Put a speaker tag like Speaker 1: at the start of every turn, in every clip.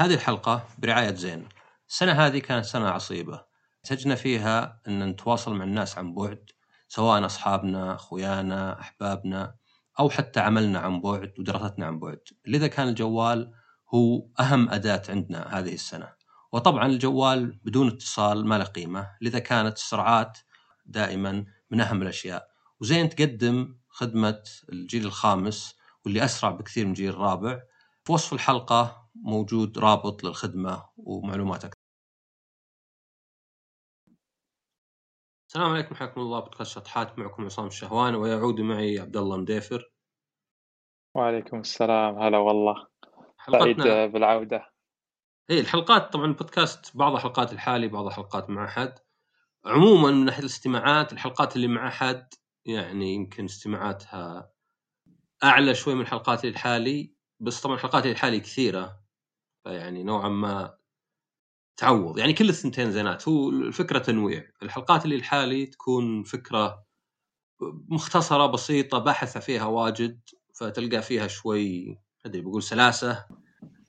Speaker 1: هذه الحلقة برعاية زين. السنة هذه كانت سنة عصيبة. احتجنا فيها أن نتواصل مع الناس عن بعد سواء أصحابنا، أخويانا، أحبابنا أو حتى عملنا عن بعد ودراستنا عن بعد. لذا كان الجوال هو أهم أداة عندنا هذه السنة. وطبعا الجوال بدون اتصال ما له قيمة، لذا كانت السرعات دائما من أهم الأشياء. وزين تقدم خدمة الجيل الخامس واللي أسرع بكثير من الجيل الرابع. في وصف الحلقة موجود رابط للخدمة ومعلومات أكثر. السلام عليكم حياكم الله بودكاست شطحات معكم عصام الشهوان ويعود معي عبد الله مديفر.
Speaker 2: وعليكم السلام هلا والله سعيد بالعودة
Speaker 1: إي الحلقات طبعا البودكاست بعضها حلقات الحالي بعضها حلقات مع أحد. عموما من ناحية الاستماعات الحلقات اللي مع أحد يعني يمكن استماعاتها أعلى شوي من الحلقات اللي الحالي بس طبعا الحلقات اللي الحالي كثيرة فيعني نوعا ما تعوض. يعني كل الثنتين زينات. هو الفكرة تنويع. الحلقات اللي الحالي تكون فكرة مختصرة بسيطة باحثة فيها واجد فتلقى فيها شوي أدري بقول سلاسة.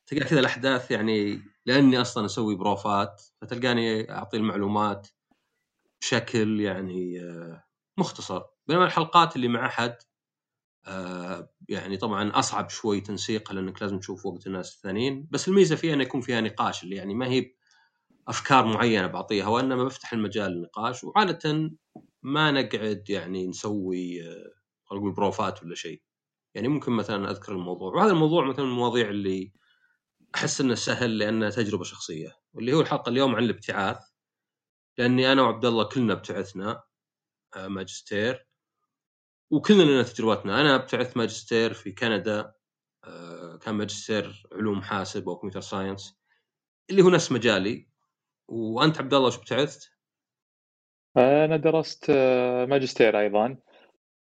Speaker 1: تلقى كذا الأحداث يعني لأني أصلا أسوي بروفات فتلقاني أعطي المعلومات بشكل يعني آه، مختصر. بينما الحلقات اللي مع أحد يعني طبعا أصعب شوي تنسيقها لأنك لازم تشوف وقت الناس الثانيين بس الميزة فيها إنه يكون فيها نقاش اللي يعني ما هي افكار معينة بعطيها وإنما بفتح المجال للنقاش وعادة ما نقعد يعني نسوي آه، خلينا نقول بروفات ولا شيء. يعني ممكن مثلا أذكر الموضوع وهذا الموضوع مثلا من المواضيع اللي أحس إنه سهل لأنه تجربة شخصية واللي هو الحلقة اليوم عن الابتعاث لأني أنا وعبد الله كلنا ابتعثنا آه، ماجستير. وكلنا لنا تجربتنا. أنا ابتعثت ماجستير في كندا آه، كان ماجستير علوم حاسب أو computer science اللي هو نفس مجالي. وأنت عبد الله وش ابتعثت؟
Speaker 2: أنا درست آه، ماجستير أيضا.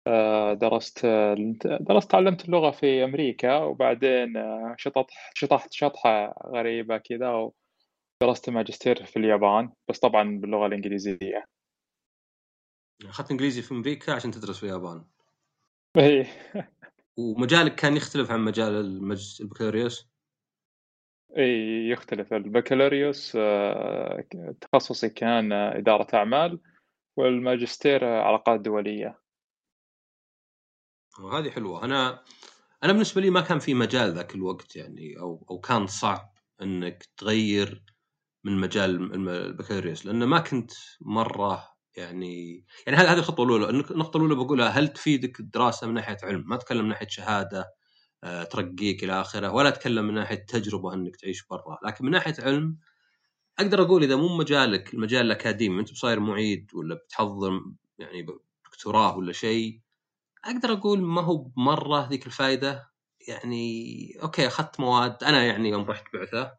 Speaker 2: آه، درست درست تعلمت اللغة في أمريكا وبعدين شطحت شطحت شطحة غريبة كذا ودرست ماجستير في اليابان بس طبعا باللغة الإنجليزية.
Speaker 1: اخذت إنجليزي في أمريكا عشان تدرس في اليابان
Speaker 2: إيه.
Speaker 1: ومجالك كان يختلف عن مجال المجلس البكالوريوس؟
Speaker 2: إيه يختلف. البكالوريوس آه، تخصصي كان إدارة أعمال والماجستير علاقات دولية.
Speaker 1: وهذه حلوة. أنا أنا بالنسبة لي ما كان في مجال ذاك الوقت يعني أو أو كان صعب إنك تغير من مجال البكالوريوس لأنه ما كنت مرة يعني يعني هذه هذه الخطوة الأولى. النق- النقطة الأولى بقولها هل تفيدك الدراسة من ناحية علم؟ ما أتكلم من ناحية شهادة آه، ترقيك إلى آخره ولا أتكلم من ناحية تجربة إنك تعيش برا. لكن من ناحية علم أقدر أقول إذا مو مجالك المجال الأكاديمي أنت بصاير معيد ولا بتحضر يعني دكتوراه ولا شيء أقدر أقول ما هو بمره ذيك الفائده يعني أوكي أخذت مواد أنا يعني يوم رحت بعثة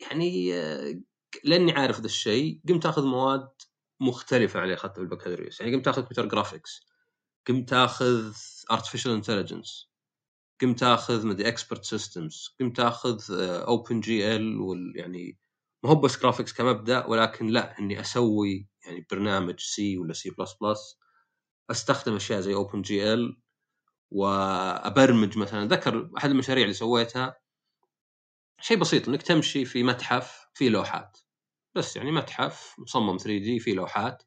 Speaker 1: يعني آه، لأني عارف ذا الشيء قمت أخذ مواد مختلفة اللي اخذتها في البكالوريوس. يعني قمت اخذ computer graphics قمت اخذ artificial intelligence قمت اخذ مدري expert systems قمت اخذ OpenGL يعني ما هو بس graphics كمبدأ ولكن لا إني أسوي يعني برنامج C ولا C plus plus أستخدم أشياء زي OpenGL وأبرمج مثلا. ذكر أحد المشاريع اللي سويتها شيء بسيط إنك تمشي في متحف فيه لوحات. بس يعني متحف مصمم 3D فيه لوحات.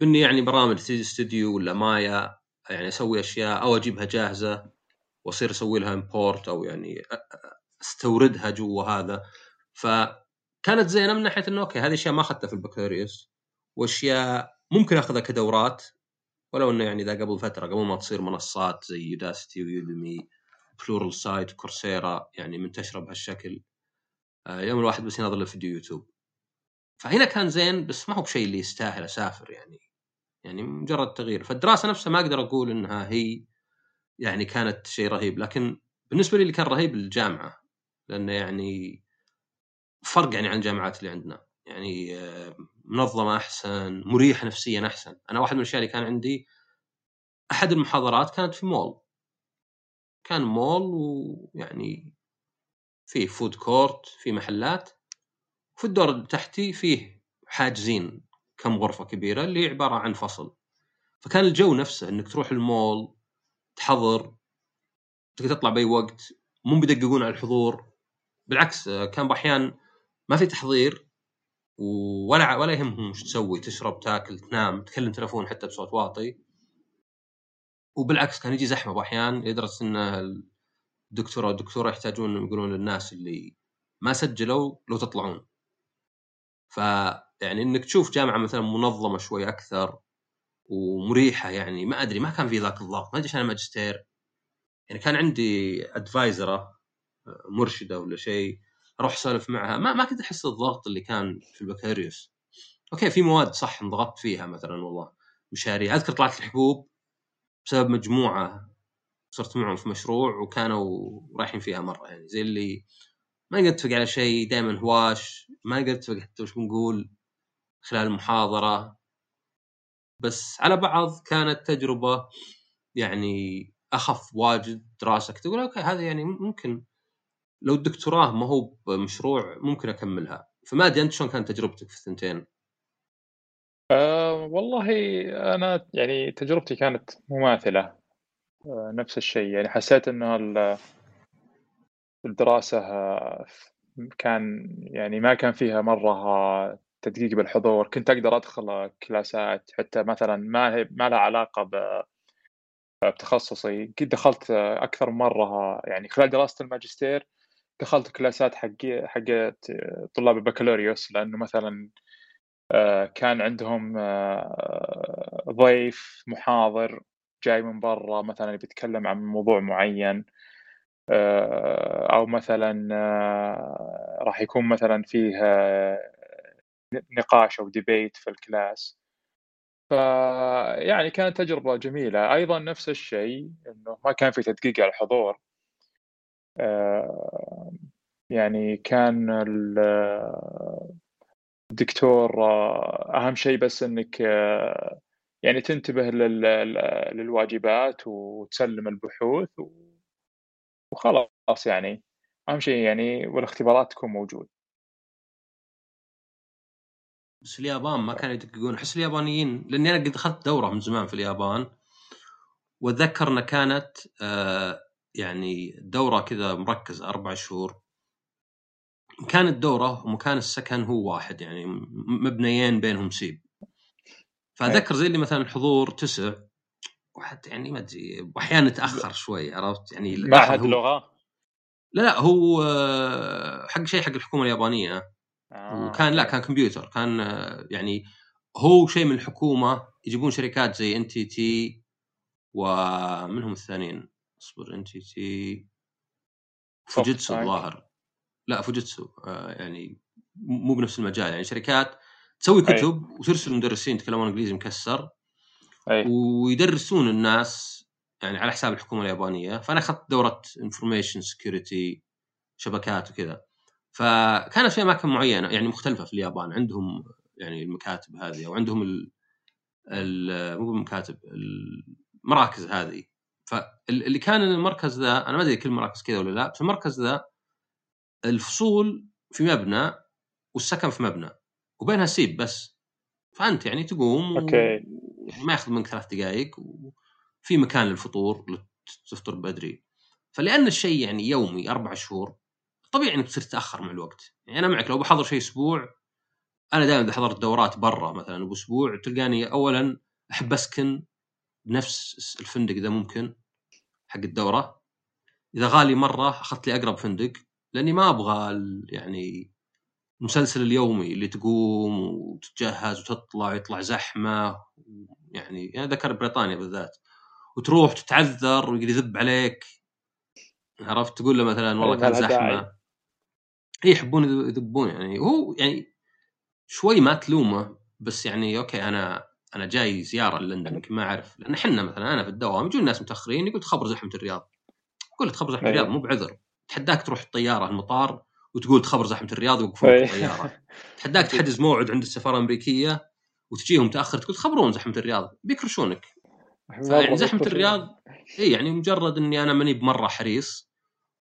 Speaker 1: بإني يعني برامج 3 دي ستوديو ولا مايا يعني أسوي أشياء أو أجيبها جاهزة وأصير أسوي لها import أو يعني أستوردها جوا هذا. فكانت زينة من ناحية إنه أوكي هذه أشياء ما أخذتها في البكالوريوس وأشياء ممكن أخذها كدورات. ولو إنه يعني ذا قبل فترة قبل ما تصير منصات زي Udacity و Udemy Pluralsight Coursera يعني منتشرة بهالشكل. آه، يوم الواحد بس يناظر له فيديو يوتيوب. فهنا كان زين بس ما هو بشيء اللي يستاهل أسافر يعني. يعني مجرد تغيير. فالدراسة نفسها ما أقدر أقول إنها هي يعني كانت شيء رهيب لكن بالنسبة لي اللي كان رهيب الجامعة لأنه يعني فرق يعني عن الجامعات اللي عندنا. يعني آه، منظمة أحسن مريحه نفسيا أحسن. أنا واحد من الأشياء اللي كان عندي أحد المحاضرات كانت في مول. كان مول ويعني فيه food court في محلات. في الدور اللي تحتي فيه حاجزين كم غرفة كبيرة اللي عبارة عن فصل. فكان الجو نفسه إنك تروح المول تحضر تقدر تطلع بأي وقت مو بيدققون على الحضور. بالعكس كان بأحيان ما في تحضير ولا ولا يهمهم وش تسوي تشرب تاكل تنام تكلم تلفون حتى بصوت واطي. وبالعكس كان يجي زحمة بأحيان لدرجة إن الدكتورة يحتاجون يقولون للناس اللي ما سجلوا لو تطلعون. فيعني إنك تشوف جامعة مثلا منظمة شوي أكثر ومريحة يعني ما أدري ما كان في ذاك الضغط ما أدري أنا ماجستير. يعني كان عندي ادفايزره مرشدة ولا شيء أروح أسولف معها. ما ما كنت أحس الضغط اللي كان في البكالوريوس. أوكي في مواد صح انضغطت فيها مثلا والله مشاريع. أذكر طلعت الحبوب بسبب مجموعة صرت معهم في مشروع وكانوا رايحين فيها مرة يعني زي اللي ما نتفق على شيء دائما هواش ما نقدر نتفق حتى وش بنقول خلال المحاضرة بس على بعض كانت تجربة يعني أخف واجد دراسة. تقول أوكي هذا يعني ممكن لو الدكتوراه ما هو بمشروع ممكن أكملها. فما ادري أنت شلون كانت تجربتك في الثنتين؟
Speaker 2: أه والله أنا يعني تجربتي كانت مماثلة. أه نفس الشيء. يعني حسيت إنه الدراسة آه، كان يعني ما كان فيها مرة تدقيق بالحضور كنت أقدر أدخل كلاسات حتى مثلا ما هي ما لها علاقة بتخصصي. قد دخلت أكثر مرة يعني خلال دراسه الماجستير دخلت كلاسات حق حقت طلاب البكالوريوس لأنه مثلا كان عندهم ضيف محاضر جاي من برا مثلا بيتكلم عن موضوع معين. أو مثلا راح يكون مثلا فيه نقاش أو debate في ال class. ف يعني كانت تجربة جميلة. أيضا نفس الشيء إنه ما كان في تدقيق على الحضور. آه، يعني كان الدكتور آه، أهم شيء بس إنك آه، يعني تنتبه للواجبات وتسلم البحوث وخلاص يعني أهم شيء يعني والاختبارات تكون موجود.
Speaker 1: بس اليابان ما كانوا يدققون. أحس اليابانيين لأني أنا قد أخذت دورة من زمان في اليابان وأتذكر إنها كانت آه يعني دورة كذا مركزه أربع شهور. مكان الدورة ومكان السكن هو واحد يعني مبنيين بينهم سيب. فاذكر زي اللي مثلا الحضور تسع وحتى يعني ما أدري أحيانا نتاخر شوي عرفت؟ يعني
Speaker 2: معهد لغه
Speaker 1: لا لا هو آه، حق شيء حق الحكومة اليابانية. آه. وكان لا كان كمبيوتر كان آه، يعني هو شيء من الحكومة يجيبون شركات زي NTT ومنهم الثانيين؟ اصبر NTT Fujitsu الظاهر. لا Fujitsu آه يعني مو بنفس المجال يعني شركات تسوي كتب. وترسل مدرسين يتكلمون إنجليزي مكسر. أي. ويدرسون الناس يعني على حساب الحكومة اليابانية. فأنا أخذت دورة information security شبكات وكذا. فكانت في أماكن معينة يعني مختلفة في اليابان. عندهم يعني المكاتب هذه أو عندهم ال مو المكاتب المراكز هذه. فاللي كان المركز ذا أنا ما أدري كل مراكز كذا ولا لا في المركز ذا الفصول في مبنى والسكن في مبنى وبينها سيب بس. فأنت يعني تقوم
Speaker 2: أوكي.
Speaker 1: يعني ما ياخذ منك ثلاث دقائق وفي مكان للفطور تفطر بدري. فلأن الشيء يعني يومي أربع شهور طبيعي إنك تصير تتأخر مع الوقت. يعني أنا معك لو بحضر شيء أسبوع أنا دائما إذا حضرت دورات برا مثلا بأسبوع تلقاني اولا أحب أسكن بنفس الفندق إذا ممكن حق الدورة. إذا غالي مرة أخذت لي أقرب فندق لأني ما أبغى يعني المسلسل اليومي اللي تقوم وتتجهز وتطلع ويطلع زحمة يعني أنا يعني ذكر بريطانيا بالذات. وتروح تتعذر ويقدر يذب عليك. عرفت؟ تقول له مثلا والله كان زحمة. اي يحبون يذبون يعني. هو يعني شوي ما تلومه بس يعني أوكي أنا أنا جاي زيارة لندن يمكن ما أعرف. لأن إحنا مثلا أنا في الدوام يجون الناس متأخرين يقول تخبر زحمة الرياض. أقول تخبر زحمة الرياض مو بعذر. تحداك تروح الطيارة المطار وتقول تخبر زحمه الرياض يوقفون الطياره تحداك تحجز موعد عند السفارة الأمريكية وتجيهم متأخر تقول تخبرون زحمه الرياض. بيكرشونك. يعني زحمه الرياض. اي يعني مجرد إني أنا ماني بمرة حريص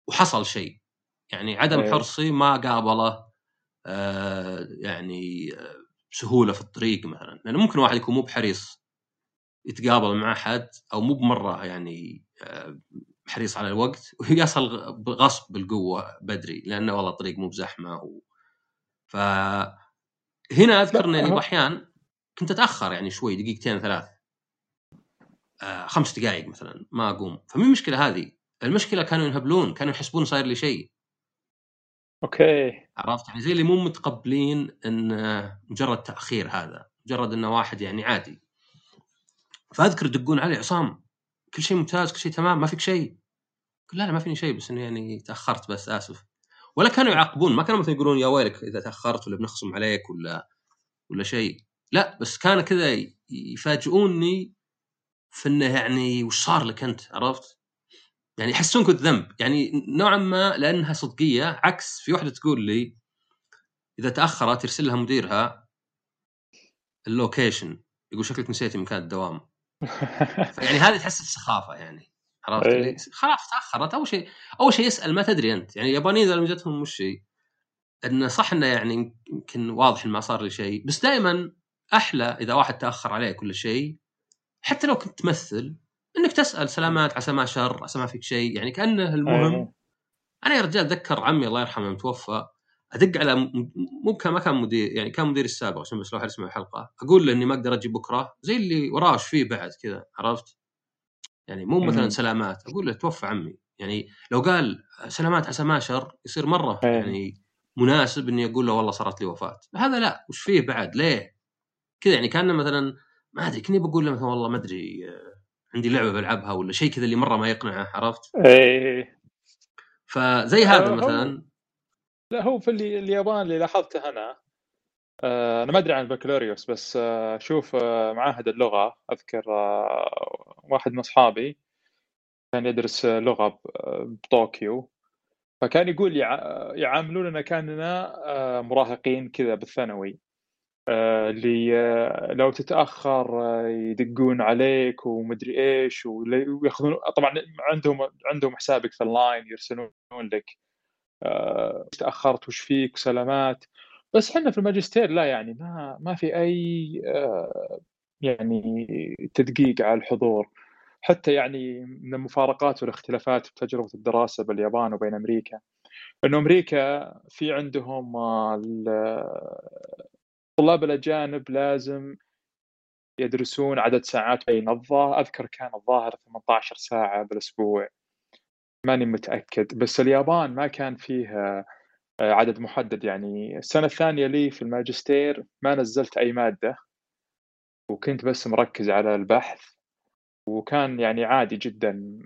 Speaker 1: وحصل شيء. يعني عدم أيه. حرصي ما قابله آه يعني آه بسهوله في الطريق مثلا. لأنه ممكن واحد يكون مو بحريص يتقابل مع أحد أو مو بمرة يعني آه حريص على الوقت ويصل بغصب بالقوة بدري لأنه والله الطريق مو بزحمة و... ف هنا أذكر إني باحيان كنت أتأخر يعني شوي دقيقتين ثلاث. آه خمس دقائق مثلا ما أقوم. فمين المشكلة هذه. المشكلة كانوا ينهبلون كانوا يحسبون صاير لي شيء.
Speaker 2: أوكي.
Speaker 1: عرفت يعني؟ زي اللي مو متقبلين إن مجرد تأخير هذا مجرد إنه واحد يعني عادي. فأذكر يدقون علي عصام كل شيء ممتاز كل شيء تمام ما فيك شيء. لا لا ما فيني شيء بس إنه يعني تأخرت بس آسف. ولا كانوا يعاقبون ما كانوا مثلا يقولون يا ويلك إذا تأخرت ولا بنخصم عليك ولا ولا شيء. لا بس كان كذا يفاجئوني في إنه يعني وش صار لك أنت عرفت؟ يعني يحسونك بالذنب يعني نوعا ما لأنها صدقية عكس في واحدة تقول لي إذا تأخرت يرسل لها مديرها اللوكيشن يقول شكلك نسيتي مكان الدوام. يعني هذه تحس بسخافه يعني عرفت؟
Speaker 2: إيه.
Speaker 1: خلاص تأخرت. أول شيء أول شيء يسأل ما تدري أنت. يعني اليابانيين إذا لمجتهم وش شيء. انه صح إنه يعني يمكن واضح انه ما صار لي شيء. بس دائما أحلى إذا واحد تأخر عليه كل شيء حتى لو كنت تمثل إنك تسأل سلامات عسى ما شر عسى ما فيك شيء. يعني كأنه المهم.
Speaker 2: إيه.
Speaker 1: أنا يا رجال اتذكر عمي الله يرحمه متوفى. أدق على مو كان ما كان مدير يعني كان مدير السابق عشان بس لو حد يسمع الحلقة أقول له إني ما أقدر أجي بكرة زي اللي وراه فيه بعد كذا عرفت؟ يعني مو مثلا. سلامات أقول له توفى عمي يعني لو قال سلامات عسى ما شر يصير مرة
Speaker 2: إيه.
Speaker 1: يعني مناسب إني أقول له والله صارت لي وفاة هذا لا وش فيه بعد ليه؟ كذا يعني كأنه مثلا ما أدري كني بقول له مثلا والله ما أدري آه، عندي لعبة بلعبها ولا شيء كذا اللي مرة ما يقنعه عرفت؟
Speaker 2: إيه
Speaker 1: فزي هذا
Speaker 2: آه،
Speaker 1: مثلا
Speaker 2: لا هو في اليابان اللي لاحظته أنا آه، أنا ما أدري عن البكالوريوس بس آه، شوف آه، معاهد اللغة أذكر آه، واحد من أصحابي كان يدرس آه، لغة آه، بطوكيو فكان يقول يع- يعاملوننا كاننا آه، مراهقين كذا بالثانوي آه، اللي آه، لو تتأخر آه، يدقون عليك ومدري إيش وياخذون طبعا عندهم عندهم حسابك في اللاين يرسلون لك. آه، تأخرت وش فيك؟ سلامات. بس إحنا في الماجستير لا يعني ما ما في أي آه، يعني تدقيق على الحضور. حتى يعني من المفارقات والاختلافات في تجربة الدراسة باليابان وبين أمريكا. انه أمريكا في عندهم آه، ال- الطلاب الأجانب لازم يدرسون عدد ساعات بين الظاهر أذكر كان الظاهر 18 ساعة بالأسبوع. ماني متأكد بس اليابان ما كان فيه آه، عدد محدد يعني. السنة الثانية لي في الماجستير ما نزلت أي مادة وكنت بس مركز على البحث وكان يعني عادي جدا.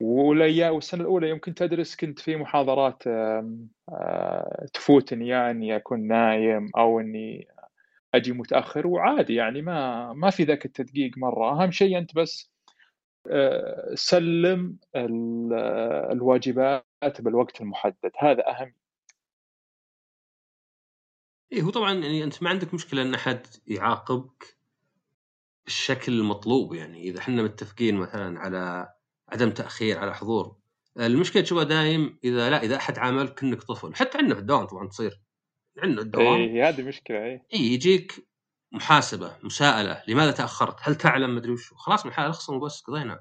Speaker 2: والسنة الأولى يوم كنت أدرس كنت في محاضرات آه، تفوتني يعني اني أكون نايم أو إني أجي متأخر وعادي يعني ما ما في ذاك التدقيق مرة. أهم شيء أنت بس سلم ال- آه، الواجبات بالوقت المحدد. هذا أهم.
Speaker 1: إيه هو طبعا يعني أنت ما عندك مشكلة إن أحد يعاقبك بالشكل المطلوب يعني إذا إحنا متفقين مثلا على عدم تأخير على حضور. المشكلة تشوفها دايم؟ إذا لا إذا أحد عاملك كانك طفل حتى عندنا في الدوام طبعا تصير. عندنا الدوام.
Speaker 2: اي هذه مشكلة اي
Speaker 1: اي يجيك محاسبة مساءلة لماذا تأخرت؟ هل تعلم؟ مدري وش خلاص من حال أخصم وبس قضينا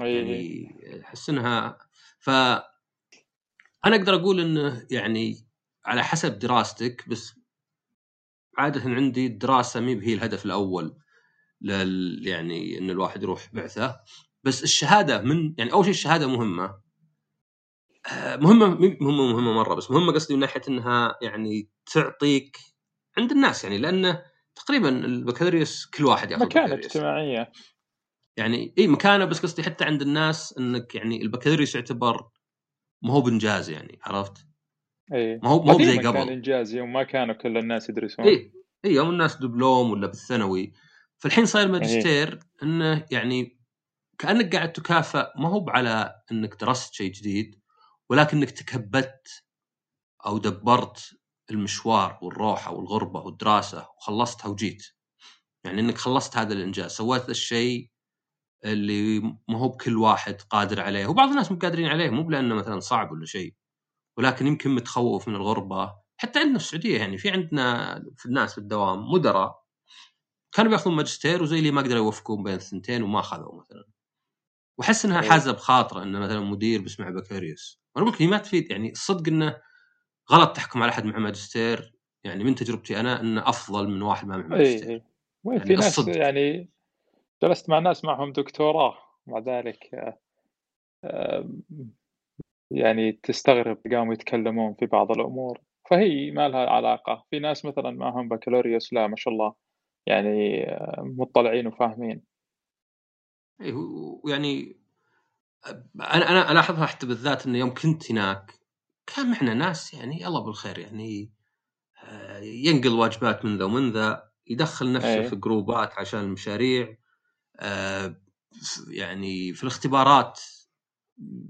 Speaker 2: أي
Speaker 1: يعني أحس إنها ف أنا أقدر أقول إنه يعني على حسب دراستك بس عادة عندي الدراسة مي هي الهدف الأول لل يعني إن الواحد يروح بعثة. بس الشهادة من يعني أول شيء الشهادة مهمة. آه، مهمة مهمة مهمة مرة بس مهمة قصدي من ناحية إنها يعني تعطيك عند الناس يعني لأنه تقريبا البكالوريوس كل واحد ياخذ مكانة.
Speaker 2: اجتماعية
Speaker 1: يعني إي مكانة بس قصدي حتى عند الناس إنك يعني البكالوريوس يعتبر ما هو بإنجاز يعني عرفت؟
Speaker 2: إي
Speaker 1: ما هو ما هو زي
Speaker 2: قديما كان
Speaker 1: قبل
Speaker 2: إنجاز يوم ما كانوا كل الناس يدرسون
Speaker 1: إي إي يوم الناس دبلوم ولا بالثانوي فالحين صاير. ماجستير إنه يعني كأنك قاعد تكافئ ما هو على إنك درست شيء جديد ولكنك تكبدت أو دبرت المشوار والروحة والغربة والدراسة وخلصتها وجيت. يعني إنك خلصت هذا الإنجاز سويت الشيء اللي ما هو بكل واحد قادر عليه. وبعض الناس مو قادرين عليه مو لأنه مثلا صعب ولا شيء ولكن يمكن متخوف من الغربة. حتى عندنا في السعودية يعني في عندنا في الناس في الدوام مدراء كانوا بياخذون ماجستير وزي اللي ما قدروا يوفقون بين الثنتين وما أخذوا مثلا. وأحس إنها
Speaker 2: إيه.
Speaker 1: حازة بخاطرة إنه مثلا مدير بيسمع بكالوريوس. أنا أقول ما تفيد يعني الصدق إنه غلط تحكم على أحد مع ماجستير يعني من تجربتي أنا أنه أفضل من واحد ما
Speaker 2: اي
Speaker 1: ماجستير
Speaker 2: اي وين
Speaker 1: يعني
Speaker 2: في ناس
Speaker 1: الصدق.
Speaker 2: يعني جلست مع ناس معهم دكتوراه مع ذلك آه، يعني تستغرب قاموا يتكلمون في بعض الأمور. فهي ما لها علاقة. في ناس مثلا معهم بكالوريوس لا ما شاء الله يعني آه، مطلعين وفاهمين.
Speaker 1: اي هو- ويعني أنا أنا ألاحظها حتى بالذات إنه يوم كنت هناك كان معنا ناس يعني الله بالخير يعني آه، ينقل واجبات من ذا ومن ذا يدخل نفسه
Speaker 2: إيه.
Speaker 1: في جروبات عشان المشاريع آه، يعني في الاختبارات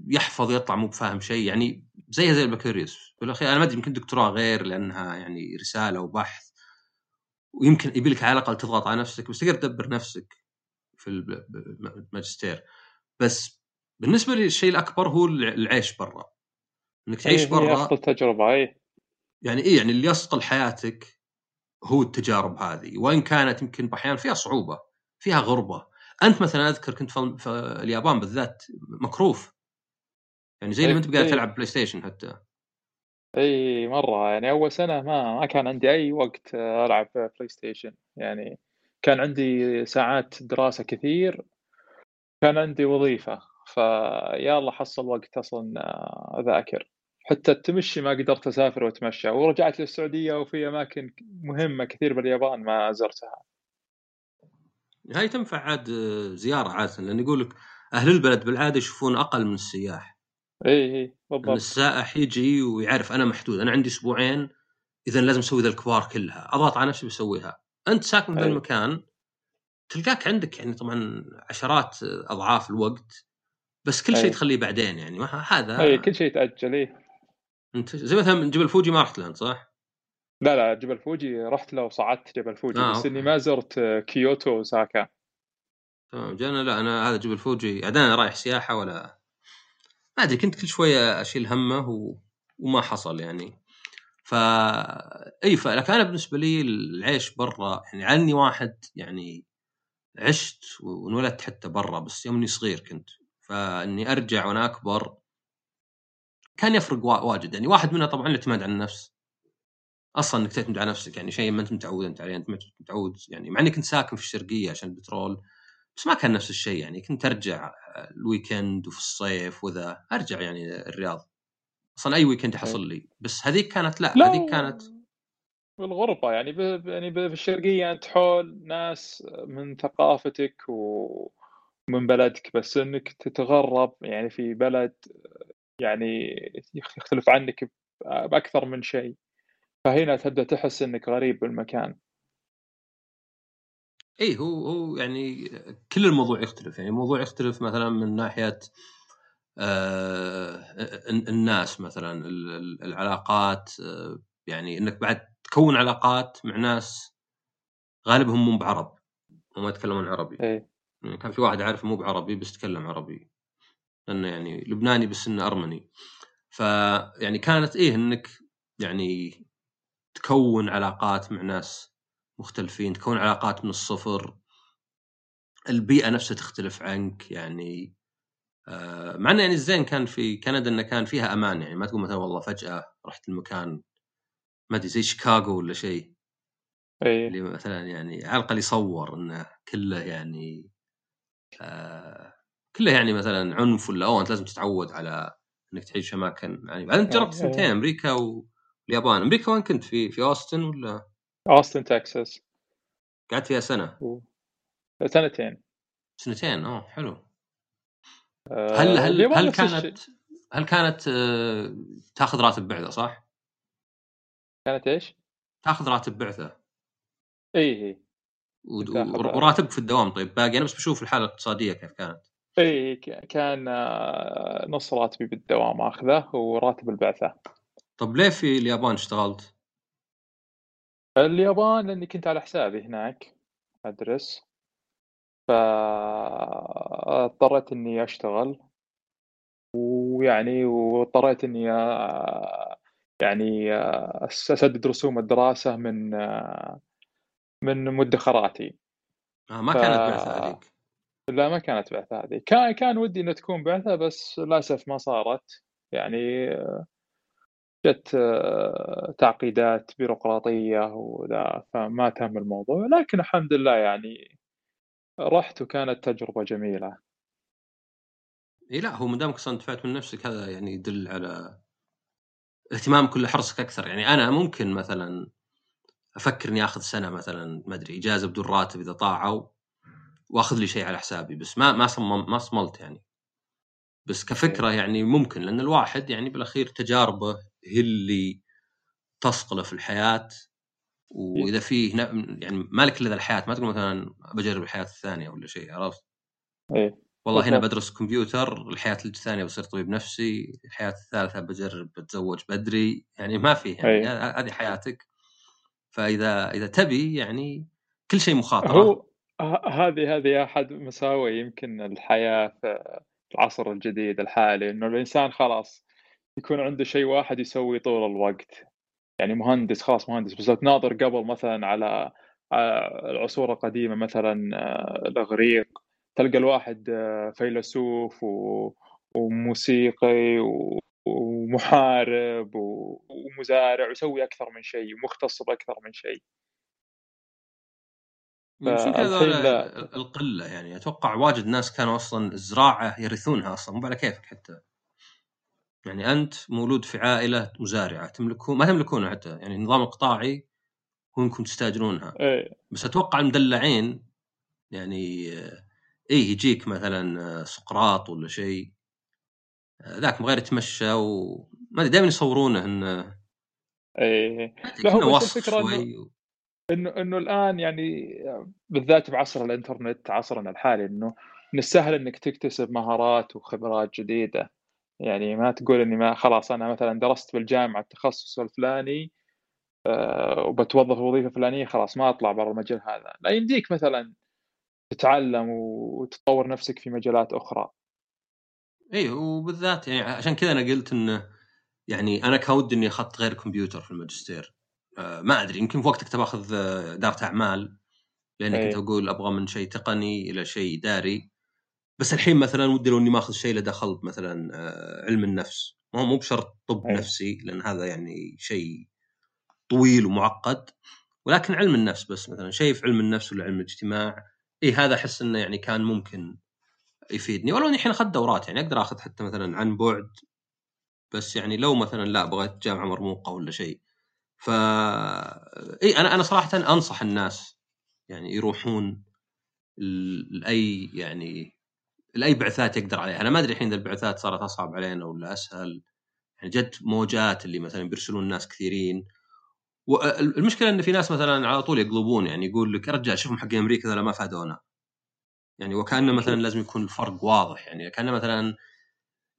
Speaker 1: يحفظ يطلع مو بفاهم شيء يعني زيها زي البكالوريوس. بالاخير أنا ما أدري يمكن دكتوراه غير لأنها يعني رسالة وبحث ويمكن يبي لك على الأقل تضغط على نفسك بس تقدر تدبر نفسك في الماجستير بس بالنسبة لي الشيء الأكبر هو الع- العيش برا. إنك تعيش
Speaker 2: إيه، هي
Speaker 1: برا.
Speaker 2: افضل تجربة اي
Speaker 1: يعني إيه يعني اللي يصقل حياتك هو التجارب هذه. وإن كانت يمكن باحيان فيها صعوبة فيها غربة. أنت مثلا أذكر كنت في اليابان بالذات مكروف. يعني زي
Speaker 2: إيه،
Speaker 1: لما أنت قاعد
Speaker 2: إيه.
Speaker 1: تلعب PlayStation حتى.
Speaker 2: اي مرة. يعني أول سنة ما ما كان عندي أي وقت ألعب PlayStation. يعني كان عندي ساعات دراسة كثير. كان عندي وظيفة. فيا الله حصل وقت أصلا آه، أذاكر. حتى التمشي ما قدرت أسافر وأتمشى ورجعت للسعودية وفي أماكن مهمة كثير باليابان ما زرتها.
Speaker 1: هاي تنفع عاد زيارة عادة لأن يقول لك أهل البلد بالعادة يشوفون أقل من السياح.
Speaker 2: اي اي بالضبط.
Speaker 1: السائح يجي ويعرف أنا محدود أنا عندي أسبوعين اذا لازم أسوي ذا الكبار كلها أضغط على نفسي بسويها. أنت ساكن ذا
Speaker 2: أي.
Speaker 1: المكان تلقاك عندك يعني طبعا عشرات أضعاف الوقت بس كل شيء
Speaker 2: أي.
Speaker 1: تخليه بعدين يعني ما هذا
Speaker 2: اي كل شيء تاجل اي
Speaker 1: انت زي مثلا من جبل فوجي ما رحت له انت صح؟
Speaker 2: لا لا جبل فوجي رحت له وصعدت جبل فوجي
Speaker 1: آه،
Speaker 2: بس
Speaker 1: okay.
Speaker 2: اني ما زرت كيوتو وأوساكا
Speaker 1: تمام جانا لا أنا هذا جبل فوجي عاد أنا رايح سياحة ولا ما أدري كنت كل شوية أشيل همه و... وما حصل يعني ف إي فلكن أنا بالنسبة لي العيش برا يعني عني واحد يعني عشت وانولدت حتى برا بس يوم اني صغير كنت فإني أرجع وأنا أكبر كان يفرق وا- واجد. يعني واحد منها طبعا الاعتماد على النفس. أصلا إنك تعتمد على نفسك. يعني شيء ما أنت متعود أنت عليه أنت ما أنت متعود. يعني مع إني كنت ساكن في الشرقية عشان البترول بس ما كان نفس الشيء. يعني كنت أرجع ال weekend وفي الصيف وذا أرجع يعني الرياض. أصلا أي weekend يحصل لي. بس هذيك كانت لا,
Speaker 2: لا
Speaker 1: هذيك كانت
Speaker 2: بالغربة يعني ب... يعني ب- في الشرقية أنت حول ناس من ثقافتك ومن بلدك. بس إنك تتغرب يعني في بلد يعني يختلف عنك ب- بأكثر من شيء. فهنا تبدأ تحس إنك غريب بالمكان.
Speaker 1: اي هو هو يعني كل الموضوع يختلف. يعني الموضوع يختلف مثلا من ناحية آه ال- الناس مثلا ال- ال- العلاقات آه يعني إنك بعد تكون علاقات مع ناس غالبهم مو بعرب. وما يتكلمون عربي.
Speaker 2: إيه.
Speaker 1: يعني كان في واحد عارف مو بعربي بس يتكلم عربي. لأنه يعني لبناني بس إنه أرمني. فيعني كانت إيه إنك يعني تكون علاقات مع ناس مختلفين تكون علاقات من الصفر. البيئة نفسها تختلف عنك يعني آه، مع إنه يعني الزين كان في كندا إنه كان فيها أمان يعني ما تقول مثلا والله فجأة رحت المكان ما أدري زي شيكاغو ولا شيء.
Speaker 2: إيه.
Speaker 1: اللي مثلا يعني على الأقل يصور إنه كله يعني آه كله يعني مثلا عنف ولا اوه انت لازم تتعود على إنك تعيش اماكن يعني. بعدين جربت
Speaker 2: إيه.
Speaker 1: سنتين أمريكا واليابان. أمريكا وين كنت؟ في في أوستن ولا؟
Speaker 2: أوستن تكساس.
Speaker 1: قعدت فيها سنة.
Speaker 2: و... سنتين.
Speaker 1: سنتين أوه حلو.
Speaker 2: آه،
Speaker 1: هل هل هل. كانت هل كانت آه، تاخذ راتب بعثة صح؟
Speaker 2: كانت إيش؟
Speaker 1: تاخذ راتب بعثة.
Speaker 2: تاخذ
Speaker 1: ور- وراتبك في الدوام طيب باقي. أنا بس بشوف الحالة الاقتصادية كيف كانت.
Speaker 2: ك- كان آه، نص راتبي بالدوام آخذه وراتب البعثة.
Speaker 1: طب ليه في اليابان اشتغلت؟
Speaker 2: اليابان لأني كنت على حسابي هناك أدرس. فاضطريت إني أشتغل. ويعني واضطريت إني آه، يعني آه، أسدد رسوم الدراسة من من مدخراتي.
Speaker 1: آه ما
Speaker 2: ف-
Speaker 1: كانت بعثة هذيك
Speaker 2: لا ما كانت بعثة هذه. كان كان ودي إنها تكون بعثة بس للأسف ما صارت. يعني جت تعقيدات بيروقراطية وذا فما تم الموضوع. لكن الحمد لله يعني رحت وكانت تجربة جميلة.
Speaker 1: إي لا هو ما دامك أصلا دفعت من نفسك هذا يعني يدل على اهتمام كل حرصك أكثر. يعني أنا ممكن مثلا أفكر إني آخذ سنة مثلا ما أدري إجازة بدون راتب إذا طاعوا. وأخذ لي شيء على حسابي بس ما ما صمم ما صملت يعني. بس كفكرة يعني ممكن لأن الواحد يعني بالأخير تجاربه هي اللي تصقله في الحياة وإذا فيه يعني مالك إلا الحياة ما تقول مثلا بجرب الحياة الثانية ولا شيء عرفت؟
Speaker 2: إيه.
Speaker 1: والله هنا بدرس كمبيوتر الحياة الثانية بصير طبيب نفسي الحياة الثالثة بجرب بتزوج بدري يعني ما فيه يعني. هذه حياتك. فإذا إذا تبي يعني كل شيء مخاطرة.
Speaker 2: هو هذه هذه أحد مساوئ يمكن الحياة في العصر الجديد الحالي إنه الإنسان خلاص يكون عنده شيء واحد يسوي طول الوقت. يعني مهندس خلاص مهندس بس لو تناظر قبل مثلا على العصور القديمة مثلا آه، الإغريق تلقى الواحد آه، فيلسوف وموسيقي ومحارب ومزارع ويسوي أكثر من شيء ومختص بأكثر من شيء.
Speaker 1: يمكن هذا القلة يعني. أتوقع واجد ناس كانوا أصلا الزراعة يرثونها أصلا. مو على كيفك حتى. يعني أنت مولود في عائلة مزارعة تملكون ما تملكونها حتى. يعني النظام القطاعي هو انكم تستاجرونها.
Speaker 2: إيه.
Speaker 1: بس أتوقع المدلعين يعني إيه يجيك مثلا سقراط ولا شيء. ذاك غير يتمشى وما أدري دائما يصورونه إنه
Speaker 2: إيه. لا هو بس الفكرة إنه انه إنه الآن يعني بالذات بعصر الإنترنت عصرنا الحالي إنه من السهل إنك تكتسب مهارات وخبرات جديدة. يعني ما تقول إني ما خلاص أنا مثلا درست بالجامعة التخصص الفلاني أه وبتوظف وظيفة فلانية خلاص ما أطلع برا المجال هذا. لا يمديك مثلا تتعلم وتطور نفسك في مجالات أخرى.
Speaker 1: اي وبالذات يعني عشان كذا أنا قلت إنه يعني أنا كان ودي إني أخذت غير كمبيوتر في الماجستير. ما أدري يمكن في وقتك تبغى أخذ اداره أعمال لانك انت أقول أبغى من شيء تقني إلى شيء إداري. بس الحين مثلا ودي لو إني ماخذ شيء لدخلت مثلا آه علم النفس. ما هو مو بشرط طب أي. نفسي لأن هذا يعني شيء طويل ومعقد. ولكن علم النفس بس مثلا. شيء في علم النفس ولا علم الاجتماع اي هذا أحس إنه يعني كان ممكن يفيدني. ولو إني الحين اخذت دورات يعني أقدر أخذ حتى مثلا عن بعد. بس يعني لو مثلا لا بغيت جامعة مرموقة ولا شيء. ف إي أنا أنا صراحة أنصح الناس يعني يروحون لأي يعني لأي بعثات يقدر عليها. أنا ما أدري الحين البعثات صارت أصعب علينا ولا أسهل. يعني جت موجات اللي مثلا بيرسلون ناس كثيرين. والمشكلة إن في ناس مثلا على طول يقلبون يعني يقول لك يا رجال شوفهم حق أمريكا ذولا ما فادونا يعني وكأنه مثلا لازم يكون الفرق واضح. يعني كأنه مثلا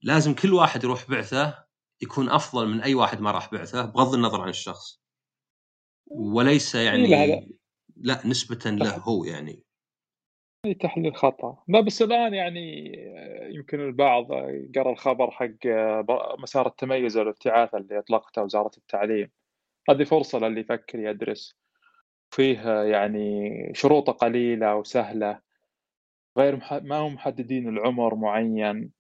Speaker 1: لازم كل واحد يروح بعثة يكون أفضل من أي واحد ما راح بعثه بغض النظر عن الشخص. وليس يعني لا, لا. نسبة له هو يعني.
Speaker 2: تحليل خطأ. لا بس الآن يعني يمكن البعض قرأ الخبر حق مسار التميز والابتعاث اللي أطلقته وزارة التعليم. هذه فرصة للي يفكر يدرس. فيه يعني شروطه قليلة وسهلة. غير ما هم محددين العمر معين. آه،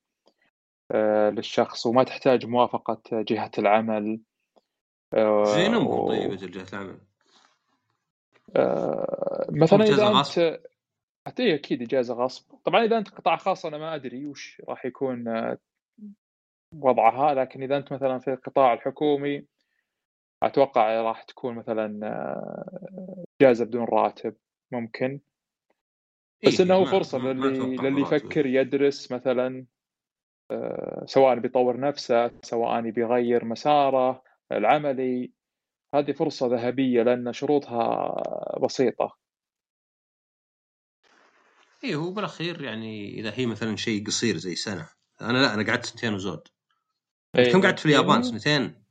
Speaker 2: للشخص وما تحتاج موافقة جهة العمل.
Speaker 1: آه، زين و... طيب أجل جهة العمل.
Speaker 2: آه، مثلا إذا أنت حتى أكيد إجازة غصب. طبعا إذا أنت قطاع خاص أنا ما أدري وش راح يكون وضعها لكن إذا أنت مثلا في القطاع الحكومي أتوقع راح تكون مثلا إجازة بدون راتب ممكن. بس إيه انه فرصة للي للي يفكر يدرس مثلا. آه، سواء بيطور نفسه سواء بيغير مساره العملي. هذه فرصة ذهبية لأن شروطها بسيطة.
Speaker 1: اي هو بالأخير يعني إذا هي مثلا شيء قصير زي سنة. أنا لا أنا قعدت سنتين وزود. إيه كم قعدت في اليابان؟ سنتين؟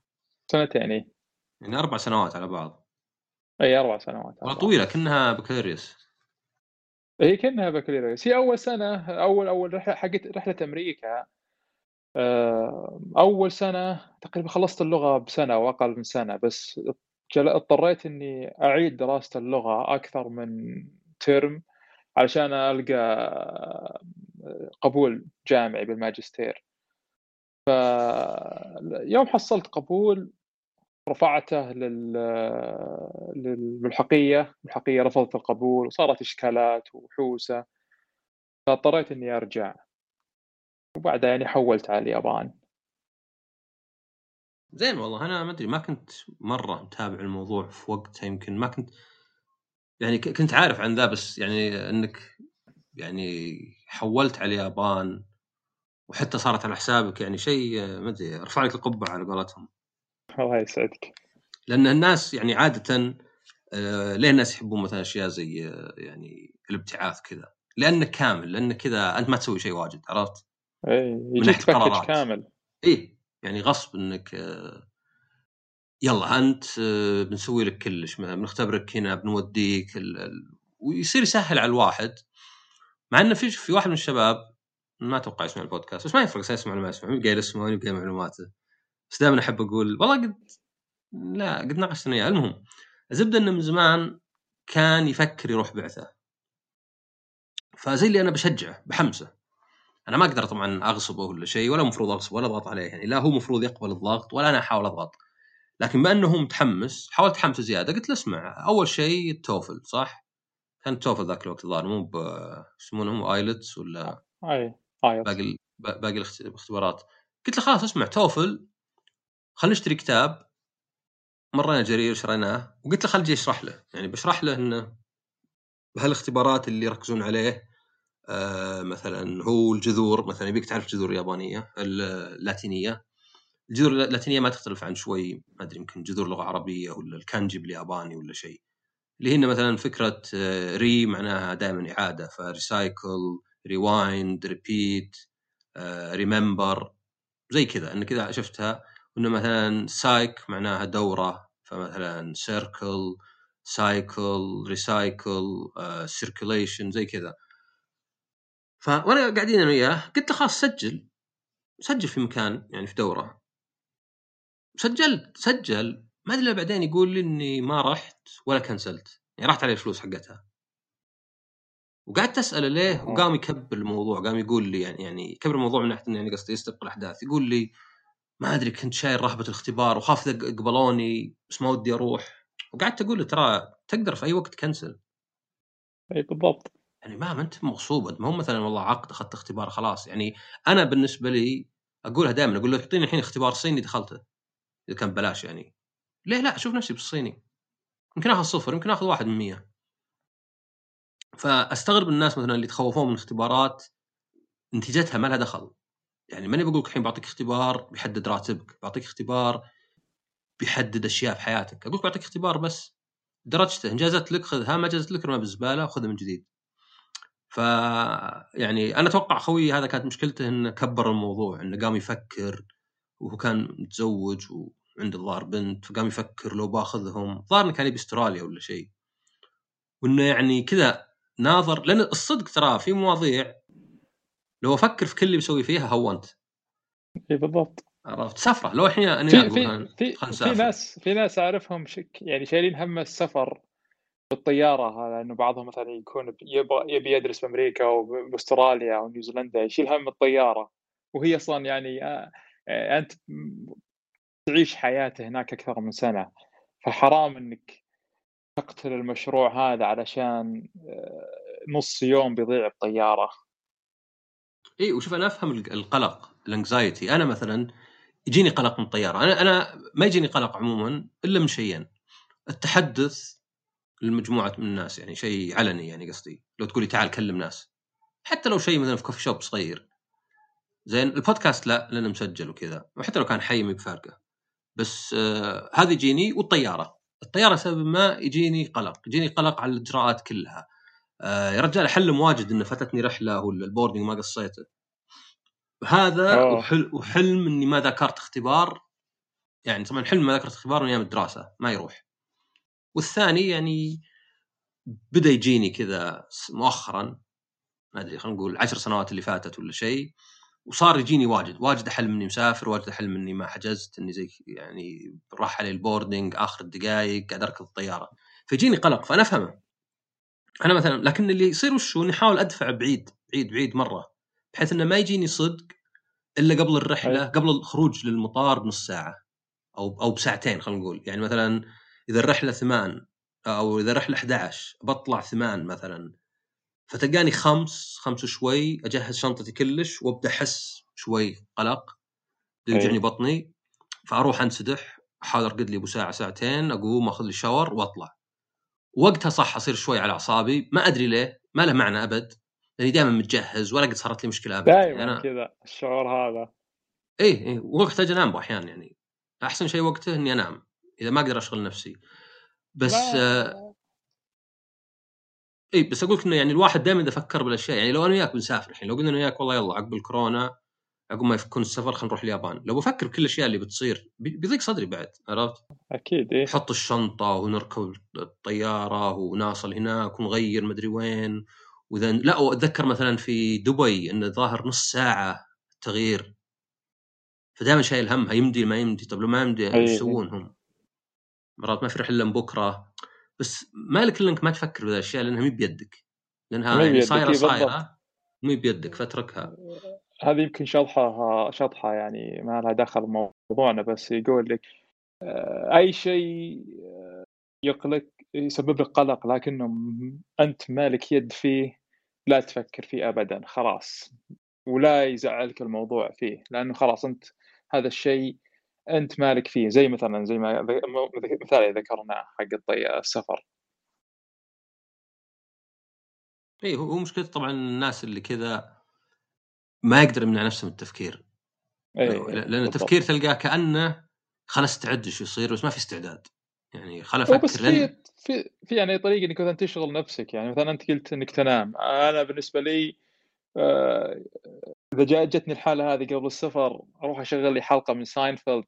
Speaker 2: سنتين اي
Speaker 1: يعني أربع سنوات على بعض.
Speaker 2: اي أربع سنوات
Speaker 1: والله طويلة كأنها بكالوريوس.
Speaker 2: هي كأنها بكالوريوس. هي أول سنة أول أول رحله حقت رحلة أمريكا. آه، أول سنة تقريبا خلصت اللغة بسنة أو أقل من سنة بس اضطريت إني أعيد دراسة اللغة أكثر من ترم علشان ألقى قبول جامعي بالماجستير. فيوم حصلت قبول رفعته لل للملحقيه الملحقيه رفضت القبول وصارت إشكالات وحوسة فاضطريت إني أرجع. وبعدها يعني حولت على اليابان.
Speaker 1: زين والله أنا ما أدري ما كنت مرة متابع الموضوع في وقتها يمكن ما كنت يعني كنت عارف عن ذا بس يعني إنك يعني حولت على اليابان وحتى صارت على حسابك يعني شيء ما أدري ارفع لك القبعة على قولتهم.
Speaker 2: الله يسعدك.
Speaker 1: لأن الناس يعني عادة آه، ليه الناس يحبون مثلا أشياء زي آه، يعني الابتعاث كذا؟ لانك كامل لانك كذا أنت ما تسوي شيء واجد عرفت؟
Speaker 2: اي يجيك package كامل.
Speaker 1: اي يعني غصب إنك آه، يلا أنت بنسوي لك كلش بنختبرك هنا بنوديك ال... ال... ويصير يسهل على الواحد. مع إنه في في واحد من الشباب ما أتوقع يسمع البودكاست بس ما يفرق سيسمع ولا ما يسمع يبقى يسمع يبقى معلوماته. بس دائما أحب أقول والله قد لا قد ناقشت اياه المهم الزبدة إنه من زمان كان يفكر يروح بعثة. فزي اللي أنا بشجعه بحمسه. أنا ما أقدر طبعا أغصبه ولا شيء ولا المفروض اغصبه ولا اضغط عليه. يعني لا هو المفروض يقبل الضغط ولا أنا أحاول أضغط. لكن بما انه هو متحمس حاولت حمسه زيادة قلت له اسمع أول شيء التوفل صح؟ كان التوفل ذاك الوقت الظاهر مو يسمونهم آيلتس ولا
Speaker 2: أي
Speaker 1: باقي باقي الاختبارات. قلت له خلاص اسمع توفل خلينا نشتري كتاب. مرينا جرير شريناه. وقلت له خلي أجي أشرح له. يعني بشرح له إنه بهالاختبارات اللي يركزون عليه مثلا هو الجذور مثلا يبيك تعرف الجذور اليابانيه اللاتينيه الجذور اللاتينيه ما تختلف عن شوي ما أدري يمكن جذور لغة عربية ولا الكانجي بالياباني ولا شيء. اللي هنا مثلا فكرة re معناها دائما إعادة ف recycle rewind repeat remember زي كذا. إنك كذا شفتها إنه مثلا cyc معناها دورة فمثلا circle cycle recycle circulation زي كذا. فوانا قاعدين أنا وياه قلت له خلاص سجل. سجل في مكان يعني في دورة. سجلت سجل. ما أدري بعدين يقول لي إني ما رحت ولا كنسلت يعني راحت علي الفلوس حقتها. وقعدت أسأله ليه وقام يكبر الموضوع. قام يقول لي يعني يعني يكبر الموضوع من ناحية إنه يعني قصدي يستبق الأحداث. يقول لي ما أدري كنت شايل رهبة الاختبار وخاف قبلوني بس ما ودي أروح. وقعدت أقول له ترى تقدر في أي وقت تكنسل
Speaker 2: اي بالضبط.
Speaker 1: يعني ما أنت مغصوب ما هو مثلا والله عقد أخذت اختبار خلاص. يعني أنا بالنسبة لي أقولها دائما أقول له تعطيني الحين اختبار صيني دخلته إذا كان بلاش يعني. ليه؟ لا أشوف نفسي بالصيني. يمكن آخذ صفر يمكن آخذ واحد من مية. فأستغرب الناس مثلا اللي يتخوفون من الاختبارات نتيجتها ما لها دخل. يعني ماني بقول لك الحين بعطيك اختبار بيحدد راتبك بعطيك اختبار بيحدد أشياء في حياتك. أقول لك بعطيك اختبار بس. درجته إن جازت لك خذها ما جازت لك ارميها بالزبالة وخذها من جديد. ف يعني أنا أتوقع خوي هذا كانت مشكلته انه كبر الموضوع إنه قام يفكر وهو كان متزوج وعنده الظاهر بنت فقام يفكر لو بأخذهم ظاهر كان يبي استراليا ولا شيء. وإنه يعني كذا ناظر لأن الصدق ترى في مواضيع لو أفكر في كل اللي بسوي فيها هونت.
Speaker 2: اي بالضبط.
Speaker 1: عرفت؟ سفرة. لو الحين أنا
Speaker 2: في في في, في ناس في ناس أعرفهم شك يعني شايلين هم السفر بالطيارة هذا إنه بعضهم مثلا يكون يبغى يبي يدرس في أمريكا أو بأستراليا أو نيوزيلندا يشيل هم الطيارة. وهي أصلا يعني آه، آه، أنت تعيش حياته هناك أكثر من سنة. فحرام إنك تقتل المشروع هذا علشان آه، نص يوم بيضيع الطياره
Speaker 1: إي وشوف أنا أفهم القلق الانكزايتي أنا مثلا يجيني قلق من الطيارة. أنا أنا ما يجيني قلق عموما إلا من شيئين. التحدث لمجموعة من الناس يعني شيء علني يعني قصدي. لو تقولي تعال كلم ناس. حتى لو شيء مثلا في coffee shop صغير. زين البودكاست لا لأنه مسجل وكذا. وحتى لو كان حي ما بفارقه بس آه هذا يجيني والطيارة. الطيارة سبب ما يجيني قلق. يجيني قلق على الإجراءات كلها. آه يا رجال حلم واجد انه فاتتني رحلة ولا ال boarding ما قصيته. هذا وحل وحلم إني ما ذكرت اختبار. يعني طبعا حلم ما ذكرت اختبار من أيام الدراسة. ما يروح. والثاني يعني بدأ يجيني كذا مؤخرا ما أدري خلينا نقول عشر سنوات اللي فاتت ولا شيء وصار يجيني واجد واجد احلم اني مسافر واجد احلم اني ما حجزت إني زي يعني راح علي البوردنج آخر الدقائق قاعد أركض الطيارة. فيجيني قلق فأنا أفهمه. أنا مثلا لكن اللي يصير وش هو إني أحاول أدفع بعيد بعيد بعيد مرة بحيث إنه ما يجيني صدق إلا قبل
Speaker 2: الرحلة.
Speaker 1: قبل الخروج للمطار بنص ساعة أو أو بساعتين خلينا نقول. يعني مثلا إذا الرحلة ثمان أو إذا الرحلة 11 بطلع ثمان مثلا فتلقاني خمس خمس شوي أجهز شنطتي كلش وأبدأ أحس شوي قلق. يوجعني
Speaker 2: أي.
Speaker 1: بطني فأروح أنسدح احاول ارقد لي أبو ساعة ساعتين أقوم أخذ لي شاور وأطلع. وقتها صح أصير شوي على أعصابي ما أدري ليه ما له معنى أبد لأني دائما متجهز ولا قد صارت لي مشكلة أبد.
Speaker 2: دائما
Speaker 1: أنا...
Speaker 2: كذا الشعور هذا.
Speaker 1: إيه وقتها أجي أنام أحيانا يعني. أحسن شيء وقته إني أنام. إذا ما أقدر أشغل نفسي بس
Speaker 2: لا.
Speaker 1: آه إي بس أقول لك إنه يعني الواحد دائما إذا فكر بالأشياء يعني لو أنا وياك بنسافر الحين لو قلنا أنا وياك والله يلا عقب الكورونا عقب ما يفكون السفر خلينا نروح اليابان لو بفكر بكل الأشياء اللي بتصير بي- بيضيق صدري بعد عرفت؟
Speaker 2: أكيد إيه
Speaker 1: نحط الشنطة ونركب الطيارة وناصل هناك ونغير مدري وين وإذا لا وأتذكر مثلا في دبي انه ظاهر نص ساعة تغيير فدائما شايل همها يمدي ما يمدي طب لو ما يمدي. إيش يسوون هم؟ مرات ما في رحله بكرة. بس مالك إلا إنك ما تفكر بهذه الأشياء لأنها مي بيدك. لأنها
Speaker 2: مي
Speaker 1: يعني
Speaker 2: بيدك،
Speaker 1: صايرة
Speaker 2: إي بالضبط.
Speaker 1: صايرة. مي بيدك فاتركها.
Speaker 2: هذه يمكن شطحة شطحة يعني ما لها دخل بموضوعنا بس يقول لك آه، أي شيء آه، يقلق يسبب لك قلق لكنه أنت مالك يد فيه لا تفكر فيه أبدا خلاص. ولا يزعلك الموضوع فيه لأنه خلاص أنت هذا الشيء أنت مالك فيه؟ زي مثلا زي ما مثال ذكرناه حق الطي- السفر.
Speaker 1: إي هو مشكلة طبعا الناس اللي كذا ما يقدر يمنع نفسه من التفكير.
Speaker 2: إيه،
Speaker 1: لأن
Speaker 2: بالضبط.
Speaker 1: التفكير تلقاه كأنه خلاص استعد إيش يصير بس ما في استعداد. يعني خل
Speaker 2: بس
Speaker 1: أفكر لين
Speaker 2: في في في يعني طريقة إنك مثلا تشغل نفسك. يعني مثلا أنت قلت إنك تنام. أنا بالنسبة لي آه، إذا جاء جتني الحالة هذه قبل السفر أروح أشغل لي حلقة من ساينفيلد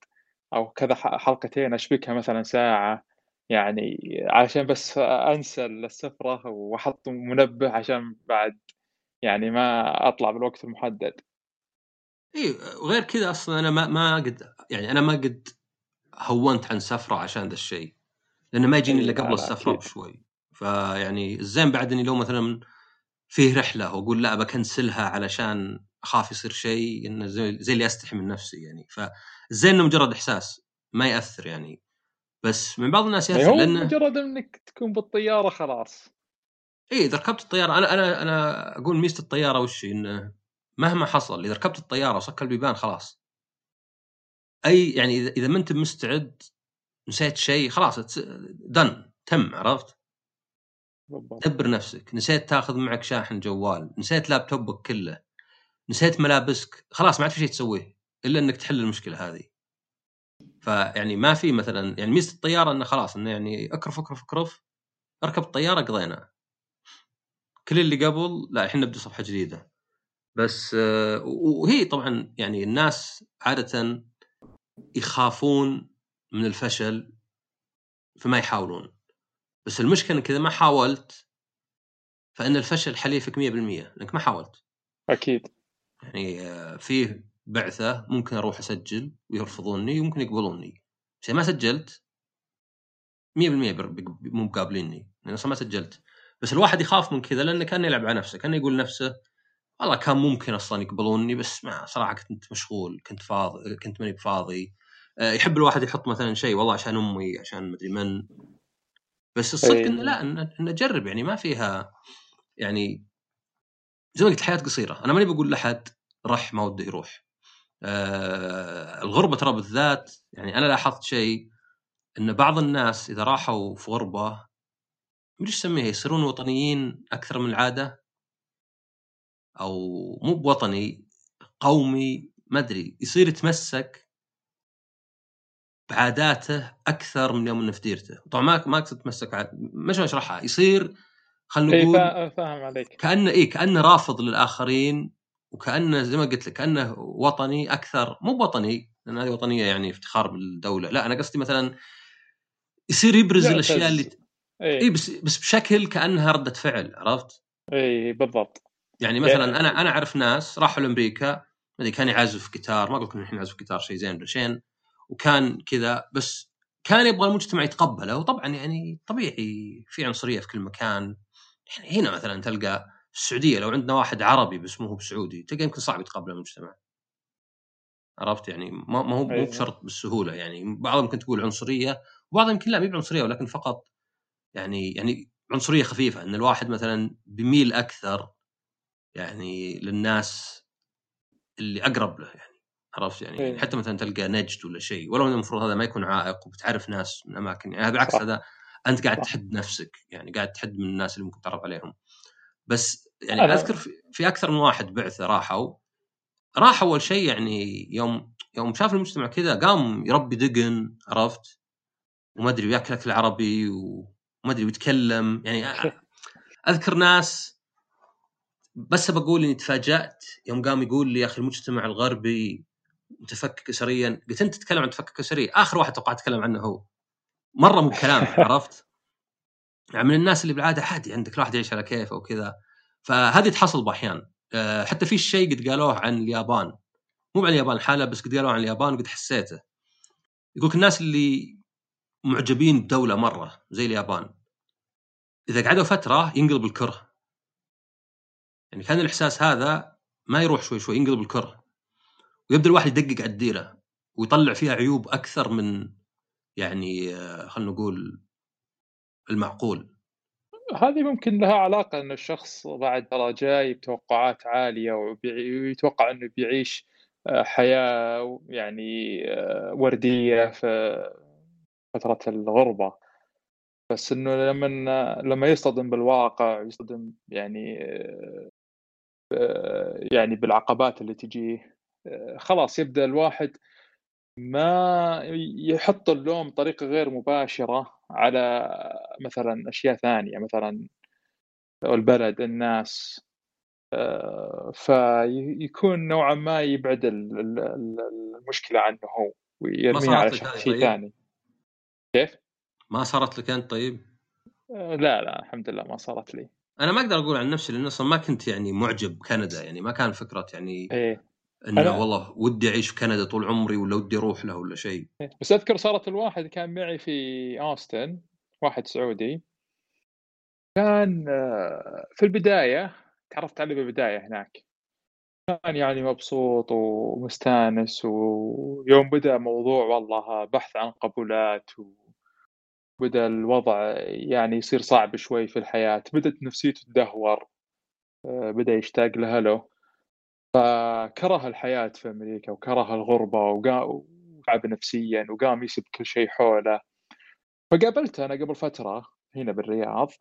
Speaker 2: أو كذا حلقتين أشبكها مثلا ساعة. يعني عشان بس أنسى السفرة وأحط منبه عشان بعد يعني ما أطلع بالوقت المحدد.
Speaker 1: إي وغير كذا أصلا أنا ما ما قد يعني أنا ما قد هونت عن سفرة عشان ذا الشيء. لأنه ما يجيني إلا
Speaker 2: لا،
Speaker 1: قبل
Speaker 2: السفرة.
Speaker 1: بشوي. فيعني الزين بعد إني لو مثلا فيه رحلة وأقول لا بكنسلها علشان أخاف يصير شيء إنه زي, زي اللي أستحي من نفسي يعني فالزين إنه مجرد إحساس ما يأثر يعني بس من بعض الناس
Speaker 2: يأثر
Speaker 1: لأنه
Speaker 2: مجرد إنك تكون بالطيارة خلاص
Speaker 1: إي إذا ركبت الطيارة أنا أنا أنا أقول ميزة الطيارة وش؟ إنه مهما حصل إذا ركبت الطيارة وصك البيبان خلاص أي يعني إذا إذا ما أنت مستعد نسيت شيء خلاص دن تم عرفت؟ دبر نفسك. نسيت تاخذ معك شاحن جوال. نسيت لابتوبك كله. نسيت ملابسك. خلاص ما عاد في شيء تسويه إلا إنك تحل المشكلة هذه. فيعني ما في مثلا يعني ميزة الطيارة إنه خلاص إنه يعني أكرف أكرف أكرف. أركب الطيارة قضينا. كل اللي قبل لا الحين نبدأ صفحة جديدة. بس آه، وهي طبعا يعني الناس عادة يخافون من الفشل فما يحاولون. بس المشكلة إنك إذا ما حاولت فإن الفشل حليفك 100% لأنك ما حاولت.
Speaker 2: أكيد.
Speaker 1: يعني آه، فيه بعثة ممكن أروح أسجل ويرفضوني وممكن يقبلوني. بس ما سجلت 100% بر- بق- مو مقابليني لأن أصلا ما سجلت. بس الواحد يخاف من كذا لأنه كان يلعب على نفسه كان يقول لنفسه والله كان ممكن أصلا يقبلوني بس ما صراحة كنت مشغول كنت فاضي كنت ماني بفاضي. آه، يحب الواحد يحط مثلا شيء والله عشان أمي عشان مدري من. بس الصدق
Speaker 2: أي.
Speaker 1: إنه لا إنه جرب يعني ما فيها يعني زي ما قلت الحياة قصيرة. أنا ماني بقول لأحد رح ما وده يروح. آه الغربة ترى بالذات يعني أنا لاحظت شيء ان بعض الناس إذا راحوا في غربة مدري إيش اسميها يصيرون وطنيين أكثر من العادة؟ أو مو بوطني قومي ما أدري يصير يتمسك بعاداته أكثر من يوم إنه في ديرته. طبعا ما ما أقصد يتمسك عاد مش أشرحها؟ يصير خلينا
Speaker 2: اي
Speaker 1: نقول
Speaker 2: فا- فاهم عليك.
Speaker 1: كأنه إيه كأنه رافض للآخرين وكأنه زي ما قلت لك كأنه وطني أكثر. مو وطني لأن هذه وطنية يعني افتخار بالدولة. لا أنا قصدي مثلا يصير يبرز. الأشياء اللي اي
Speaker 2: اي
Speaker 1: بس بس بشكل كأنها ردة فعل عرفت؟
Speaker 2: اي بالضبط.
Speaker 1: يعني مثلا
Speaker 2: يعني-
Speaker 1: أنا أنا أعرف ناس راحوا لأمريكا ما كان يعزف جيتار ما أقول لكم الحين يعزف جيتار شيء زين ولا شيء وكان كذا بس كان يبغى المجتمع يتقبله. وطبعا يعني طبيعي في عنصرية في كل مكان. يعني هنا مثلا تلقى السعودية لو عندنا واحد عربي بس مو بسعودي تلقى يمكن صعب يتقبل المجتمع. عرفت؟ يعني ما ما هو مو
Speaker 2: أيوة.
Speaker 1: بشرط بالسهولة. يعني بعضهم يمكن تقول عنصرية وبعضهم يمكن لا مو بعنصرية ولكن فقط يعني يعني عنصرية خفيفة. إن الواحد مثلا بيميل أكثر يعني للناس اللي أقرب له يعني. عرفت يعني
Speaker 2: إيه.
Speaker 1: حتى مثلا تلقى نجد ولا شيء ولو إنه المفروض هذا ما يكون عائق وبتعرف ناس من أماكن يعني بالعكس. هذا أنت قاعد. تحد نفسك يعني قاعد تحد من الناس اللي ممكن تعرف عليهم بس يعني
Speaker 2: أنا-
Speaker 1: أذكر في, في أكثر من واحد بعثة راحوا راح أول شيء يعني يوم يوم شاف المجتمع كذا قام يربي دقن عرفت وما أدري وياكل أكل عربي وما أدري ويتكلم يعني أذكر ناس بس بقول إني تفاجأت يوم قام يقول لي يا أخي المجتمع الغربي متفكك اسريا قلت أنت تتكلم عن تفكك اسري آخر واحد توقعت تتكلم عنه هو. مرة مو بكلام عرفت؟ يعني من الناس اللي بالعادة عادي عندك الواحد يعيش على كيفه وكذا. فهذه تحصل بأحيان. أه، حتى في شيء قد قالوه عن اليابان. مو عن اليابان حاله بس قد قالوه عن اليابان وقد حسيته. يقولك الناس اللي معجبين بدولة مرة زي اليابان. إذا قعدوا فترة ينقلب الكره. يعني كان الإحساس هذا ما يروح شوي شوي ينقلب الكره. ويبدأ الواحد يدقق على الديره ويطلع فيها عيوب أكثر من يعني آه، خلينا نقول المعقول.
Speaker 2: هذه ممكن لها علاقة أن الشخص بعد ترى جاي بتوقعات عالية ويتوقع أنه بيعيش آه، حياة يعني آه، وردية في فترة الغربة. بس أنه لما لما يصطدم بالواقع يصطدم يعني يعني بالعقبات اللي تجيه خلاص يبدأ الواحد ما يحط اللوم بطريقة غير مباشرة على مثلا أشياء ثانية مثلا البلد الناس آه، فيكون نوعا ما يبعد ال- ال- ال- المشكلة عنه هو ويرميها
Speaker 1: صارت
Speaker 2: على شيء
Speaker 1: طيب؟
Speaker 2: ثاني كيف؟
Speaker 1: ما صارت لك أنت طيب؟
Speaker 2: آه، لا لا الحمد لله ما صارت لي
Speaker 1: أنا ما أقدر أقول عن نفسي لأن أصلا ما كنت يعني معجب بكندا يعني ما كان فكرة يعني
Speaker 2: إيه
Speaker 1: إنه
Speaker 2: أنا-
Speaker 1: والله ودي أعيش في كندا طول عمري ولا ودي أروح له ولا شيء.
Speaker 2: بس أذكر صارت الواحد كان معي في اوستن واحد سعودي. كان آه، في البداية تعرفت عليه بالبدايه هناك. كان يعني مبسوط ومستانس ويوم بدأ موضوع والله بحث عن قبولات وبدا الوضع يعني يصير صعب شوي في الحياة. بدأت نفسيته تدهور آه، بدأ يشتاق لاهله فكره الحياة في أمريكا وكره الغربة وقا- وتعب نفسيا وقام يسب كل شيء حوله. فقابلته أنا قبل فترة هنا بالرياض.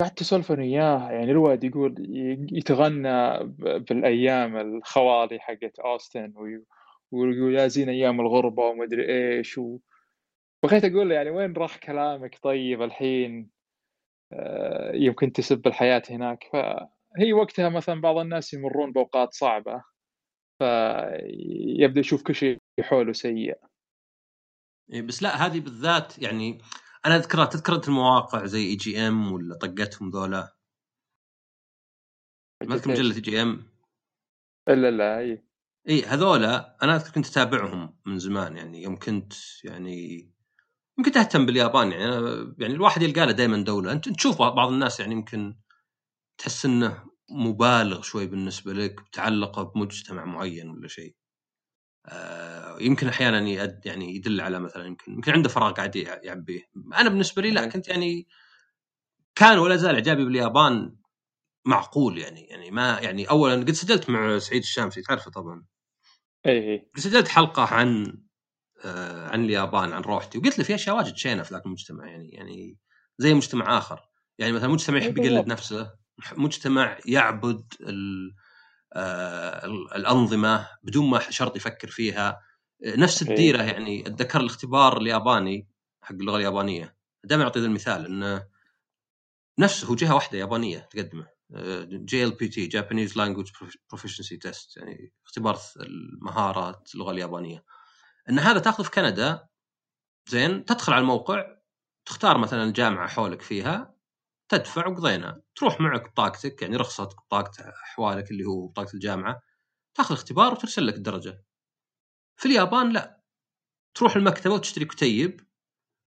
Speaker 2: قعدت أسولف أنا وياه يعني الواد يقول يتغنى بالأيام الخوالي حقت أوستن وي- ويقول يا زين أيام الغربة ومدري إيش. و... بغيت أقول له يعني وين راح كلامك طيب الحين؟ آه، يمكن تسب الحياة هناك. فهي وقتها مثلا بعض الناس يمرون بأوقات صعبة فيبدأ يشوف كل شيء حوله سيء.
Speaker 1: إيه، بس لا هذه بالذات يعني أنا أذكرها تذكر انت المواقع زي IGM ولا طقتهم ذولا؟ ما أذكر مجلة IGM
Speaker 2: إلا لا إي.
Speaker 1: إي هذولا أنا أذكر كنت أتابعهم من زمان يعني يوم كنت يعني يمكن تهتم باليابان يعني يعني الواحد يلقى له دائما دولة. أنت تشوف بعض الناس يعني يمكن تحس إنه مبالغ شوي بالنسبة لك متعلقة بمجتمع معين ولا شيء. آه يمكن أحيانا يعني يدل على مثلا يمكن يمكن عنده فراغ قاعد يعبيه. أنا بالنسبة لي لا. كنت يعني كان ولا زال إعجابي باليابان معقول يعني يعني ما يعني اولا قد سجلت مع سعيد الشامسي تعرفه طبعا.
Speaker 2: اي اي
Speaker 1: سجلت حلقة عن آه عن اليابان عن روحتي وقلت له في أشياء واجد شينة في ذاك المجتمع يعني يعني زي مجتمع آخر يعني مثلا مجتمع يحب
Speaker 2: إيه
Speaker 1: يقلد. نفسه مجتمع يعبد آه ال- الأنظمة بدون ما شرط يفكر فيها. نفس
Speaker 2: إيه.
Speaker 1: الديرة يعني أتذكر الاختبار الياباني حق اللغة اليابانية. دائما اعطي ذا المثال إنه نفسه هو جهة واحدة يابانية تقدمه. JLPT Japanese Language Proficiency Test يعني اختبار المهارات اللغة اليابانية. إن هذا تاخذه في كندا زين تدخل على الموقع تختار مثلا الجامعة حولك فيها تدفع وقضينا. تروح معك بطاقتك يعني رخصتك بطاقة أحوالك اللي هو بطاقة الجامعة تاخذ اختبار وترسل لك الدرجة. في اليابان لا. تروح المكتبة وتشتري كتيب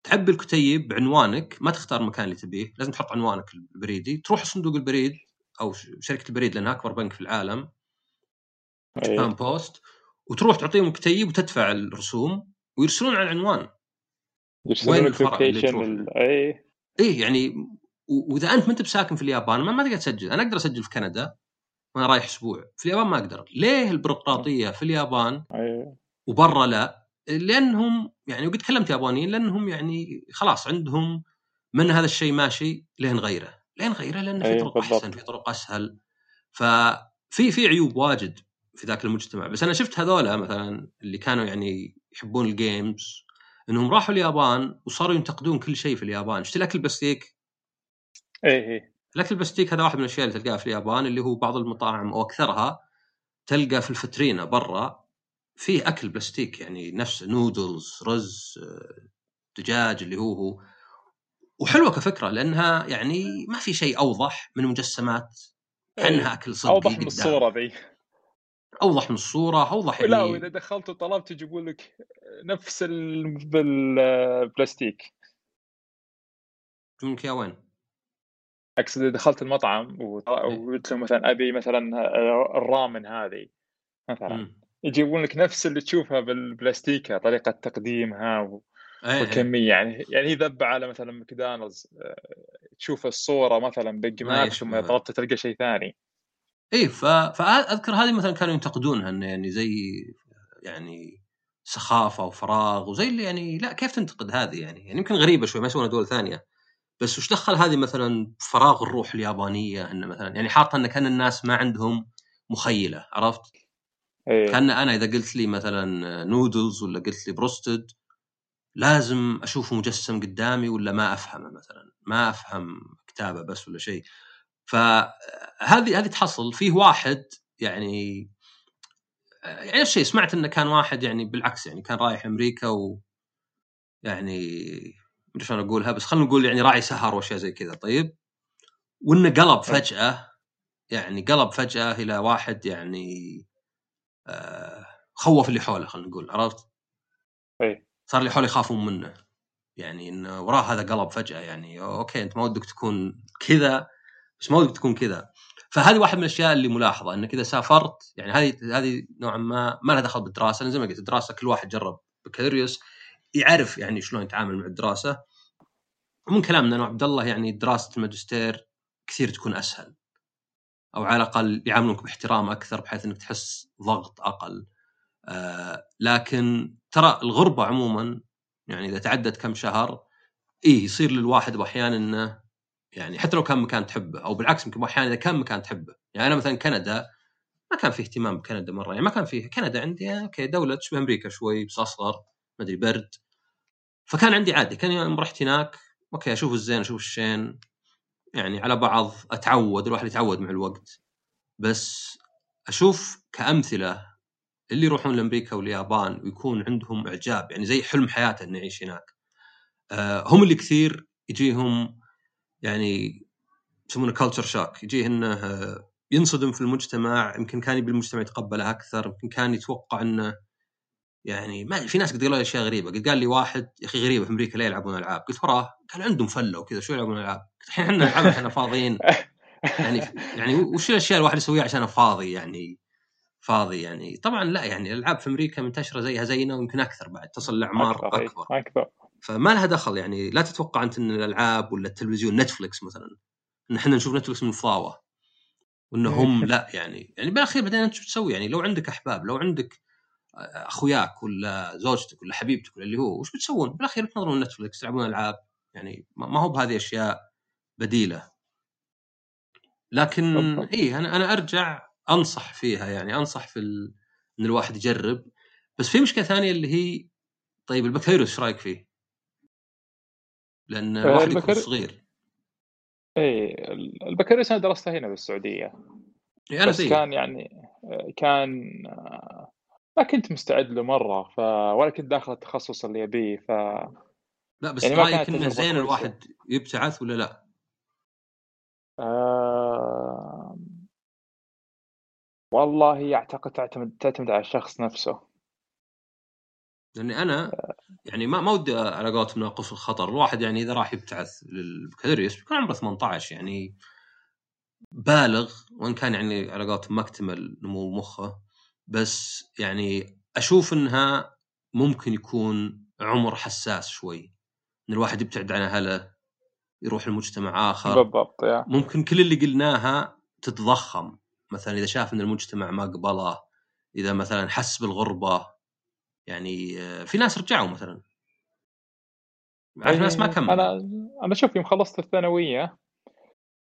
Speaker 1: تعبي الكتيب بعنوانك ما تختار المكان اللي تبيه لازم تحط عنوانك البريدي. تروح صندوق البريد أو شركة البريد لأنها أكبر بنك في العالم. جابان بوست وتروح تعطيهم الكتيب وتدفع الرسوم ويرسلون على العنوان.
Speaker 2: وين الفرع اللي تروح؟ اي
Speaker 1: إيه يعني وإذا أنت ما أنت بساكن في اليابان ما, ما تقدر تسجل. أنا أقدر أسجل في كندا وأنا رايح أسبوع. في اليابان ما أقدر. ليه البيروقراطية في اليابان
Speaker 2: أيه.
Speaker 1: وبرا لا؟ لأنهم يعني وقد كلمت يابانيين لأنهم يعني خلاص عندهم من هذا الشيء ماشي لين غيره. لين غيره لأن في طرق أحسن في طرق أسهل. ففي في عيوب واجد في ذاك المجتمع. بس أنا شفت هذولا مثلا اللي كانوا يعني يحبون ال games إنهم راحوا اليابان وصاروا ينتقدون كل شيء في اليابان. شفت الأكل
Speaker 2: إيه إيه.
Speaker 1: الاكل البلاستيك هذا واحد من الأشياء اللي تلقاها في اليابان اللي هو بعض المطاعم أو أكثرها تلقى في الفترينة برا فيه أكل بلاستيك يعني نفس نودلز رز دجاج اللي هو هو. وحلوة كفكرة لأنها يعني ما في شيء أوضح من مجسمات كانها أكل صدق
Speaker 2: أوضح من الصورة ذي.
Speaker 1: أوضح من الصورة أوضح
Speaker 2: لا يعني... وإذا دخلت وطلبت يجيبون لك نفس بالبلاستيك.
Speaker 1: يجيبون لك وين؟
Speaker 2: أقصد دخلت المطعم وقلت لهم مثلا أبي مثلا الرامن هذه مثلا يجيبون لك نفس اللي تشوفها بالبلاستيكة طريقة تقديمها و... والكمية. يعني يعني هي ذب على مثلا ماكدونالدز آه، تشوف الصورة مثلا Big Mac ثم طلبت تلقى شيء ثاني.
Speaker 1: إيه ف... فاذكر هذه مثلا كانوا ينتقدونها إنه يعني زي يعني سخافة وفراغ وزي اللي يعني لا كيف تنتقد هذه يعني؟ يعني يمكن غريبة شوي ما يسوونها دول ثانية. بس وش دخل هذه مثلا فراغ الروح اليابانية انه مثلا يعني حاطة إن كان الناس ما عندهم مخيلة عرفت؟
Speaker 2: إيه.
Speaker 1: كأن أنا إذا قلت لي مثلا نودلز ولا قلت لي broasted لازم أشوفه مجسم قدامي ولا ما أفهمه مثلا ما أفهم كتابة بس ولا شيء فهذه هذه تحصل فيه واحد يعني يعني نفس الشيء سمعت إنه كان واحد يعني بالعكس يعني كان رايح أمريكا و يعني مدري شلون أقولها بس خلينا نقول يعني راعي سهر وأشياء زي كذا. طيب؟ وإنه قلب فجأة يعني قلب فجأة إلى واحد يعني آه خوف اللي حوله خلينا نقول عرفت؟
Speaker 2: اي
Speaker 1: صار اللي حوله يخافون منه. يعني إنه وراه هذا قلب فجأة يعني أوكي أنت ما ودك تكون كذا بس ما ودك تكون كذا. فهذه واحد من الأشياء اللي ملاحظة انك اذا سافرت يعني هذه هذه نوعا ما ما لها دخل بالدراسة زي ما قلت الدراسه كل واحد جرب بكالوريوس. يعرف يعني شلون يتعامل مع الدراسة. ومن كلامنا أنه عبد الله يعني دراسة الماجستير كثير تكون أسهل. أو على الأقل يعاملونك باحترام أكثر بحيث إنك تحس ضغط أقل. آه لكن ترى الغربة عموما يعني إذا تعدت كم شهر إيه يصير للواحد باحيان إنه يعني حتى لو كان مكان تحبه أو بالعكس يمكن أحيانا إذا كان مكان تحبه. يعني أنا مثلا كندا ما كان في اهتمام بكندا مرة. يعني ما كان في كندا عندي أوكي دولة تشبه أمريكا شوي بس أصغر ما أدري برد. فكان عندي عادي كان يوم رحت هناك okay أشوف الزين أشوف الشين يعني على بعض أتعود الواحد يتعود مع الوقت. بس أشوف كأمثلة اللي يروحون لأمريكا واليابان ويكون عندهم إعجاب يعني زي حلم حياته إنه يعيش هناك. آه هم اللي كثير يجيهم يعني يسمونه culture shock يجيه إنه ينصدم في المجتمع يمكن كان يبي المجتمع يتقبله أكثر يمكن كان يتوقع إنه يعني ما في ناس قد قالوا لي أشياء غريبة. قد قال لي واحد يا أخي غريبة في أمريكا ليه يلعبون ألعاب؟ قلت وراه قال عندهم فلة وكذا شو يلعبون ألعاب؟ الحين إحنا نلعب إحنا فاضيين. يعني يعني وش الأشياء الواحد يسويها عشان فاضي يعني؟ فاضي يعني. طبعا لا يعني الألعاب في أمريكا منتشرة زيها زينا ويمكن أكثر بعد تصل لأعمار
Speaker 2: أكبر
Speaker 1: أكبر,
Speaker 2: أكبر.
Speaker 1: فما لها دخل يعني. لا تتوقع أنت إن الألعاب ولا التلفزيون نتفلكس مثلا إن إحنا نشوف نتفلكس من فضاوة وان هم لا يعني. يعني بالأخير بعدين أنت شو تسوي يعني؟ لو عندك أحباب لو عندك أخوياك ولا زوجتك ولا حبيبتك ولا اللي هو وش بتسوون؟ بالاخير تنظرون نتفلكس تلعبون ألعاب يعني ما هو بهذه أشياء بديلة لكن اي أنا أنا أرجع أنصح فيها يعني أنصح في ال... إن الواحد يجرب بس في مشكلة ثانية اللي هي طيب البكالوريوس إيش رأيك فيه؟ لأن الواحد البكر... يكون صغير
Speaker 2: اي البكالوريوس أنا درسته هنا بالسعوديه
Speaker 1: يعني
Speaker 2: بس زي. كان يعني كان ما كنت مستعد له مرة ف ولا كنت داخل التخصص اللي ابيه ف
Speaker 1: لا بس يعني رأيك إنه زين الواحد يبتعث ولا لا؟
Speaker 2: آه... والله أعتقد تعتمد تعتمد على الشخص نفسه.
Speaker 1: لأني أنا يعني ما ما ودي على قولتهم ناقص الخطر. الواحد يعني إذا راح يبتعث للبكالوريوس بيكون عمره 18 يعني بالغ وإن كان يعني على قولتهم ما اكتمل نمو مخه. بس يعني أشوف إنها ممكن يكون عمر حساس شوي. إن الواحد يبتعد عن أهله يروح لمجتمع آخر.
Speaker 2: بالضبط يا.
Speaker 1: ممكن كل اللي قلناها تتضخم. مثلا إذا شاف إن المجتمع ما قبله إذا مثلا حس بالغربة يعني آه، في ناس رجعوا مثلا. عارف ناس ما
Speaker 2: إيه،
Speaker 1: كملوا.
Speaker 2: أنا أنا شوف يوم خلصت الثانوية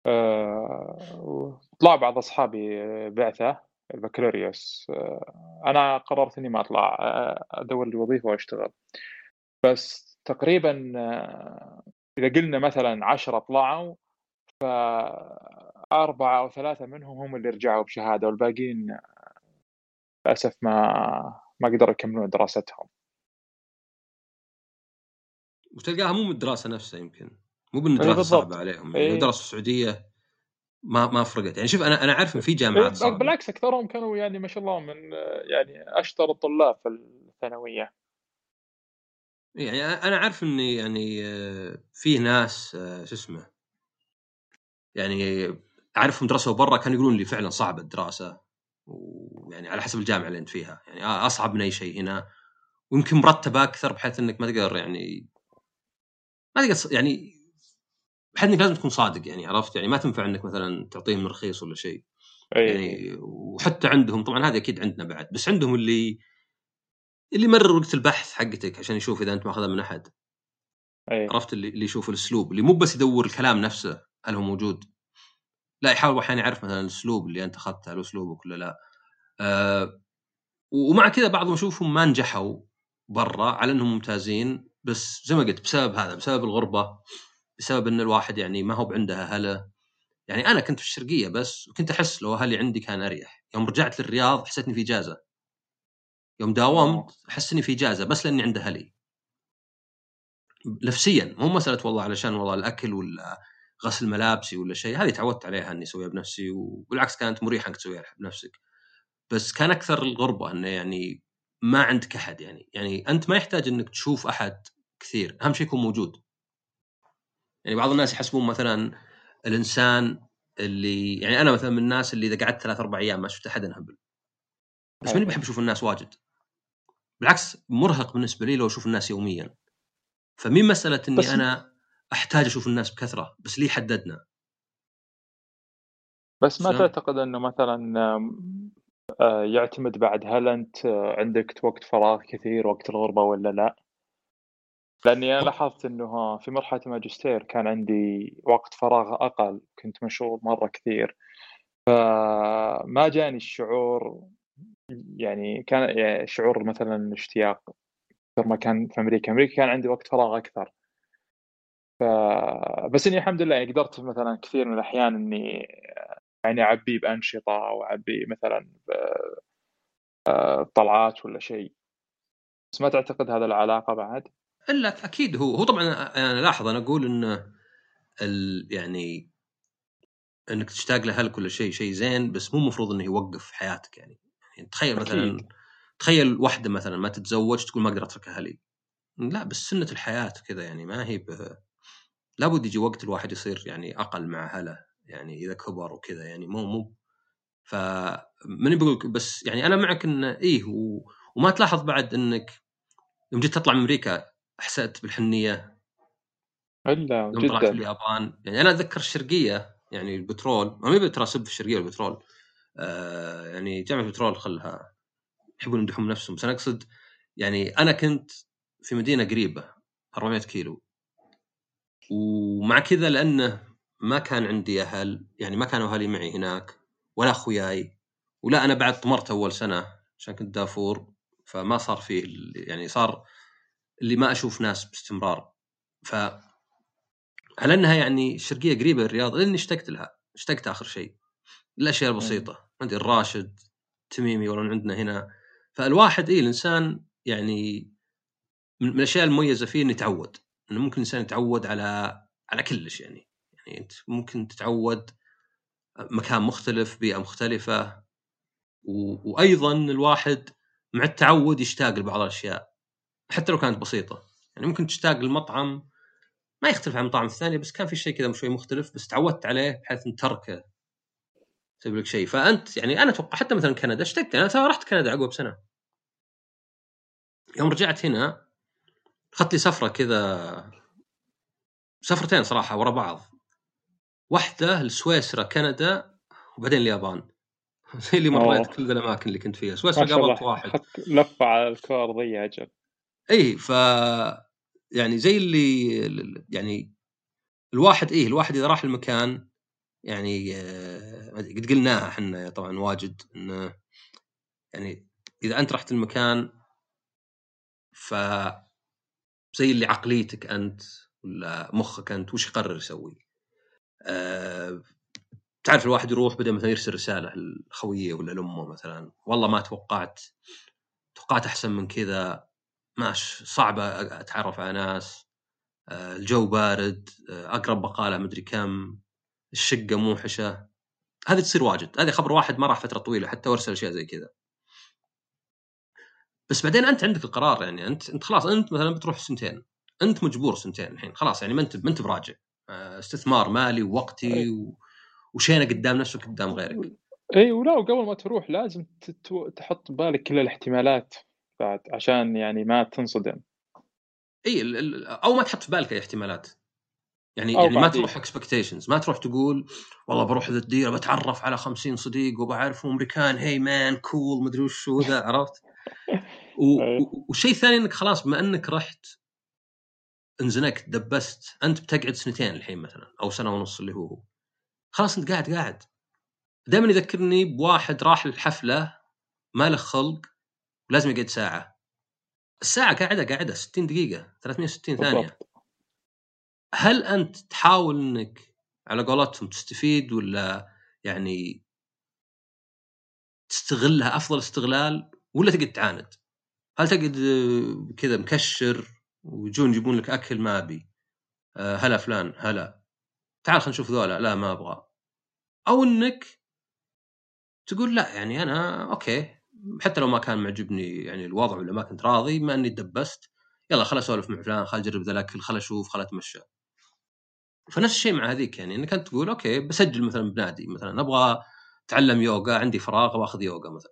Speaker 2: آه، طلع بعض أصحابي بعثة. البكالوريوس آه، أنا قررت إني ما أطلع آه، أدور لي وظيفه وأشتغل بس تقريبا آه، إذا قلنا مثلا عشرة طلعوا فأربعة أو ثلاثة منهم هم اللي رجعوا بشهادة والباقيين للأسف ما ما قدروا يكملون دراستهم
Speaker 1: وتلقاها مو من الدراسه نفسها يمكن مو
Speaker 2: بالضبط.
Speaker 1: صعبه عليهم يعني
Speaker 2: إيه.
Speaker 1: لو درسوا السعودية ما ما فرقت. يعني شوف أنا أنا عارف إن في جامعات
Speaker 2: إيه،
Speaker 1: صعبة.
Speaker 2: بالعكس أكثرهم كانوا يعني ما شاء الله من يعني أشطر الطلاب في الثانوية.
Speaker 1: يعني أنا عارف اني يعني آه، في ناس آه، شو اسمه يعني أعرفهم درسوا برا كانوا يقولون لي فعلا صعبه الدراسة. ويعني على حسب الجامعة اللي أنت فيها. يعني أصعب من أي شيء هنا. ويمكن مرتبه أكثر بحيث إنك ما تقدر يعني ما تقدر يعني بحيث إنك لازم تكون صادق يعني عرفت؟ يعني ما تنفع إنك مثلا تعطيهم رخيص ولا شيء. يعني وحتى عندهم طبعا هذا أكيد عندنا بعد بس عندهم اللي اللي يمرر وقت البحث حقتك عشان يشوف إذا أنت ماخذها من أحد.
Speaker 2: أي.
Speaker 1: عرفت؟ اللي, اللي يشوف الأسلوب اللي مو بس يدور الكلام نفسه هل هو موجود؟ لا يحاول أحيانا يعرف مثلا الأسلوب اللي أنت أخذته هل أسلوبك ولا لا. أه ومع كذا بعضهم أشوفهم ما نجحوا برا على إنهم ممتازين بس زي ما قلت بسبب هذا بسبب الغربة. بسبب إن الواحد يعني ما هو عنده أهله. يعني أنا كنت في الشرقية بس وكنت أحس لو أهلي عندي كان أريح. يوم رجعت للرياض حسيت إني في إجازة. يوم داومت أحس إني في إجازة بس لأني عند أهلي. نفسيا مو مسألة والله علشان والله الأكل ولا غسل ملابسي ولا شيء هذه تعودت عليها إني أسويها بنفسي وبالعكس كانت مريحة إنك تسويها بنفسك. بس كان أكثر الغربة إنه يعني ما عندك أحد يعني. يعني أنت ما يحتاج إنك تشوف أحد كثير أهم شيء يكون موجود. يعني بعض الناس يحسبون مثلا الإنسان اللي يعني أنا مثلا من الناس اللي إذا قعدت ثلاث أربع أيام ما شفت أحد انهبل بس ماني بحب أشوف الناس واجد. بالعكس مرهق بالنسبة لي لو أشوف الناس يوميا. فمين مسألة إني
Speaker 2: بس-
Speaker 1: أنا أحتاج أشوف الناس بكثرة بس ليه حددنا.
Speaker 2: بس ما؟ تعتقد إنه مثلا آه، يعتمد بعد هل أنت آه، عندك وقت فراغ كثير وقت الغربة ولا لا؟ لأني أنا لاحظت إنه في مرحلة الماجستير كان عندي وقت فراغ أقل كنت مشغول مرة كثير فما جاني الشعور يعني كان يعني شعور مثلا الاشتياق أكثر ما كان في أمريكا، أمريكا كان عندي وقت فراغ أكثر. ف بس إني الحمد لله يعني قدرت مثلا كثير من الأحيان إني يعني اعبيه بأنشطة أو اعبيه مثلا بطلعات ولا شيء. بس ما تعتقد هذا العلاقة بعد؟
Speaker 1: إلا أكيد هو. هو طبعا أنا لاحظ أنا أقول إنه ال يعني إنك تشتاق لاهلك كل شيء شيء زين بس مو المفروض إنه يوقف حياتك يعني, يعني تخيل مثلا
Speaker 2: أكيد.
Speaker 1: تخيل واحدة مثلا ما تتزوج تقول ما أقدر أترك أهلي. لا بس سنة الحياة كذا يعني ما هي ب... لابد يجي وقت الواحد يصير يعني أقل مع أهله يعني إذا كبر وكذا يعني مو مو. ف ماني بقول بس يعني أنا معك إنه إيه و... وما تلاحظ بعد إنك يوم جيت تطلع من أمريكا حسيت بالحنية.
Speaker 2: إلا
Speaker 1: يوم طلعت في
Speaker 2: جدا.
Speaker 1: اليابان. يعني أنا أتذكر الشرقية يعني البترول. ما مي ترى اسب في الشرقية والبترول آه يعني جامعة البترول خلها يحبون يمدحون نفسهم. بس أنا أقصد يعني أنا كنت في مدينة قريبة 400 كيلو. ومع كذا لأنه ما كان عندي أهل يعني ما كانوا أهلي معي هناك ولا أخوياي. ولا أنا بعد طمرت أول سنة عشان كنت دافور. فما صار فيه يعني صار اللي ما أشوف ناس باستمرار. ف على انها يعني الشرقية قريبة الرياض لأني اشتقت لها اشتقت آخر شيء. الأشياء البسيطة عندي الراشد تميمي ولا عندنا هنا. فالواحد اي الإنسان يعني من من الأشياء المميزة فيه إنه يتعود. إنه ممكن الإنسان يتعود على على كلش يعني. يعني أنت ممكن تتعود مكان مختلف بيئة مختلفة. و... وأيضا الواحد مع التعود يشتاق لبعض الأشياء. حتى لو كانت بسيطة. يعني ممكن تشتاق للمطعم ما يختلف عن المطاعم الثانية بس كان في شيء كذا شوي مختلف بس تعودت عليه بحيث إن تركه يسوي لك شيء. فأنت يعني أنا أتوقع حتى مثلا كندا اشتقت أنا ترى رحت كندا عقب سنه يوم رجعت هنا اخذت لي سفرة كذا سفرتين صراحة ورا بعض. واحدة لسويسرا كندا وبعدين اليابان. زي اللي مريت. كل الأماكن اللي كنت فيها. سويسرا قابلت واحد.
Speaker 2: لفة على الكور ذي أجل
Speaker 1: اي ف يعني زي اللي يعني الواحد إيه الواحد إذا راح المكان يعني آه، قد قلناها إحنا طبعا واجد انه يعني إذا أنت رحت المكان ف زي اللي عقليتك أنت ولا مخك أنت وش يقرر يسوي؟ أه تعرف الواحد يروح بدا مثلا يرسل رسالة لخويه ولا لأمه مثلا والله ما توقعت توقعت أحسن من كذا ماش صعبة أتعرف على ناس أه الجو بارد أه أقرب بقاله مدري كم الشقة موحشه هذه تصير واجد. هذه خبر واحد ما راح فترة طويلة حتى وارسل أشياء زي كذا. بس بعدين أنت عندك القرار يعني أنت أنت خلاص أنت مثلا بتروح سنتين أنت مجبور سنتين الحين خلاص يعني ما أنت ما أنت براجع. آه، استثمار مالي ووقتي و... وشينه قدام نفسك قدام غيرك.
Speaker 2: اي ولا وقبل ما تروح لازم. تحط ببالك كل الاحتمالات. بعد عشان يعني ما تنصدم.
Speaker 1: إي أو ما تحط في بالك أي احتمالات. يعني يعني ما. تروح expectations ما تروح تقول والله بروح ذا الديره بتعرف على 50 صديق وبعرفهم أمريكان hey man cool مدري وش هو ذا عرفت؟ والشيء الثاني إنك خلاص بما إنك رحت انزنكت دبست أنت بتقعد سنتين الحين مثلا أو سنة ونص اللي هو هو. خلاص أنت قاعد قاعد. دائما يذكرني بواحد راح الحفله ما له خلق ولازم يقعد ساعة. الساعة قاعدة قاعدة 60 دقيقة 360 ثانية.
Speaker 2: بالضبط.
Speaker 1: هل أنت تحاول إنك على قولتهم تستفيد ولا يعني تستغلها أفضل استغلال ولا تقعد تعاند؟ هل تقعد آه، كذا مكشر ويجون يجيبون لك أكل ما أبي؟ آه، هلا فلان هلا. تعال خلينا نشوف ذولا. لا ما أبغى أو إنك تقول لا يعني أنا okay. حتى لو ما كان معجبني يعني الوضع ولا ما كنت راضي ما إني دبست يلا خل أسولف مع فلان خل أجرب ذا الأكل خل أشوف خل أتمشى. فنفس الشيء مع هذيك يعني انك انت تقول okay بسجل مثلا بنادي مثلا أبغى أتعلم يوغا عندي فراغ باخذ يوغا مثلا.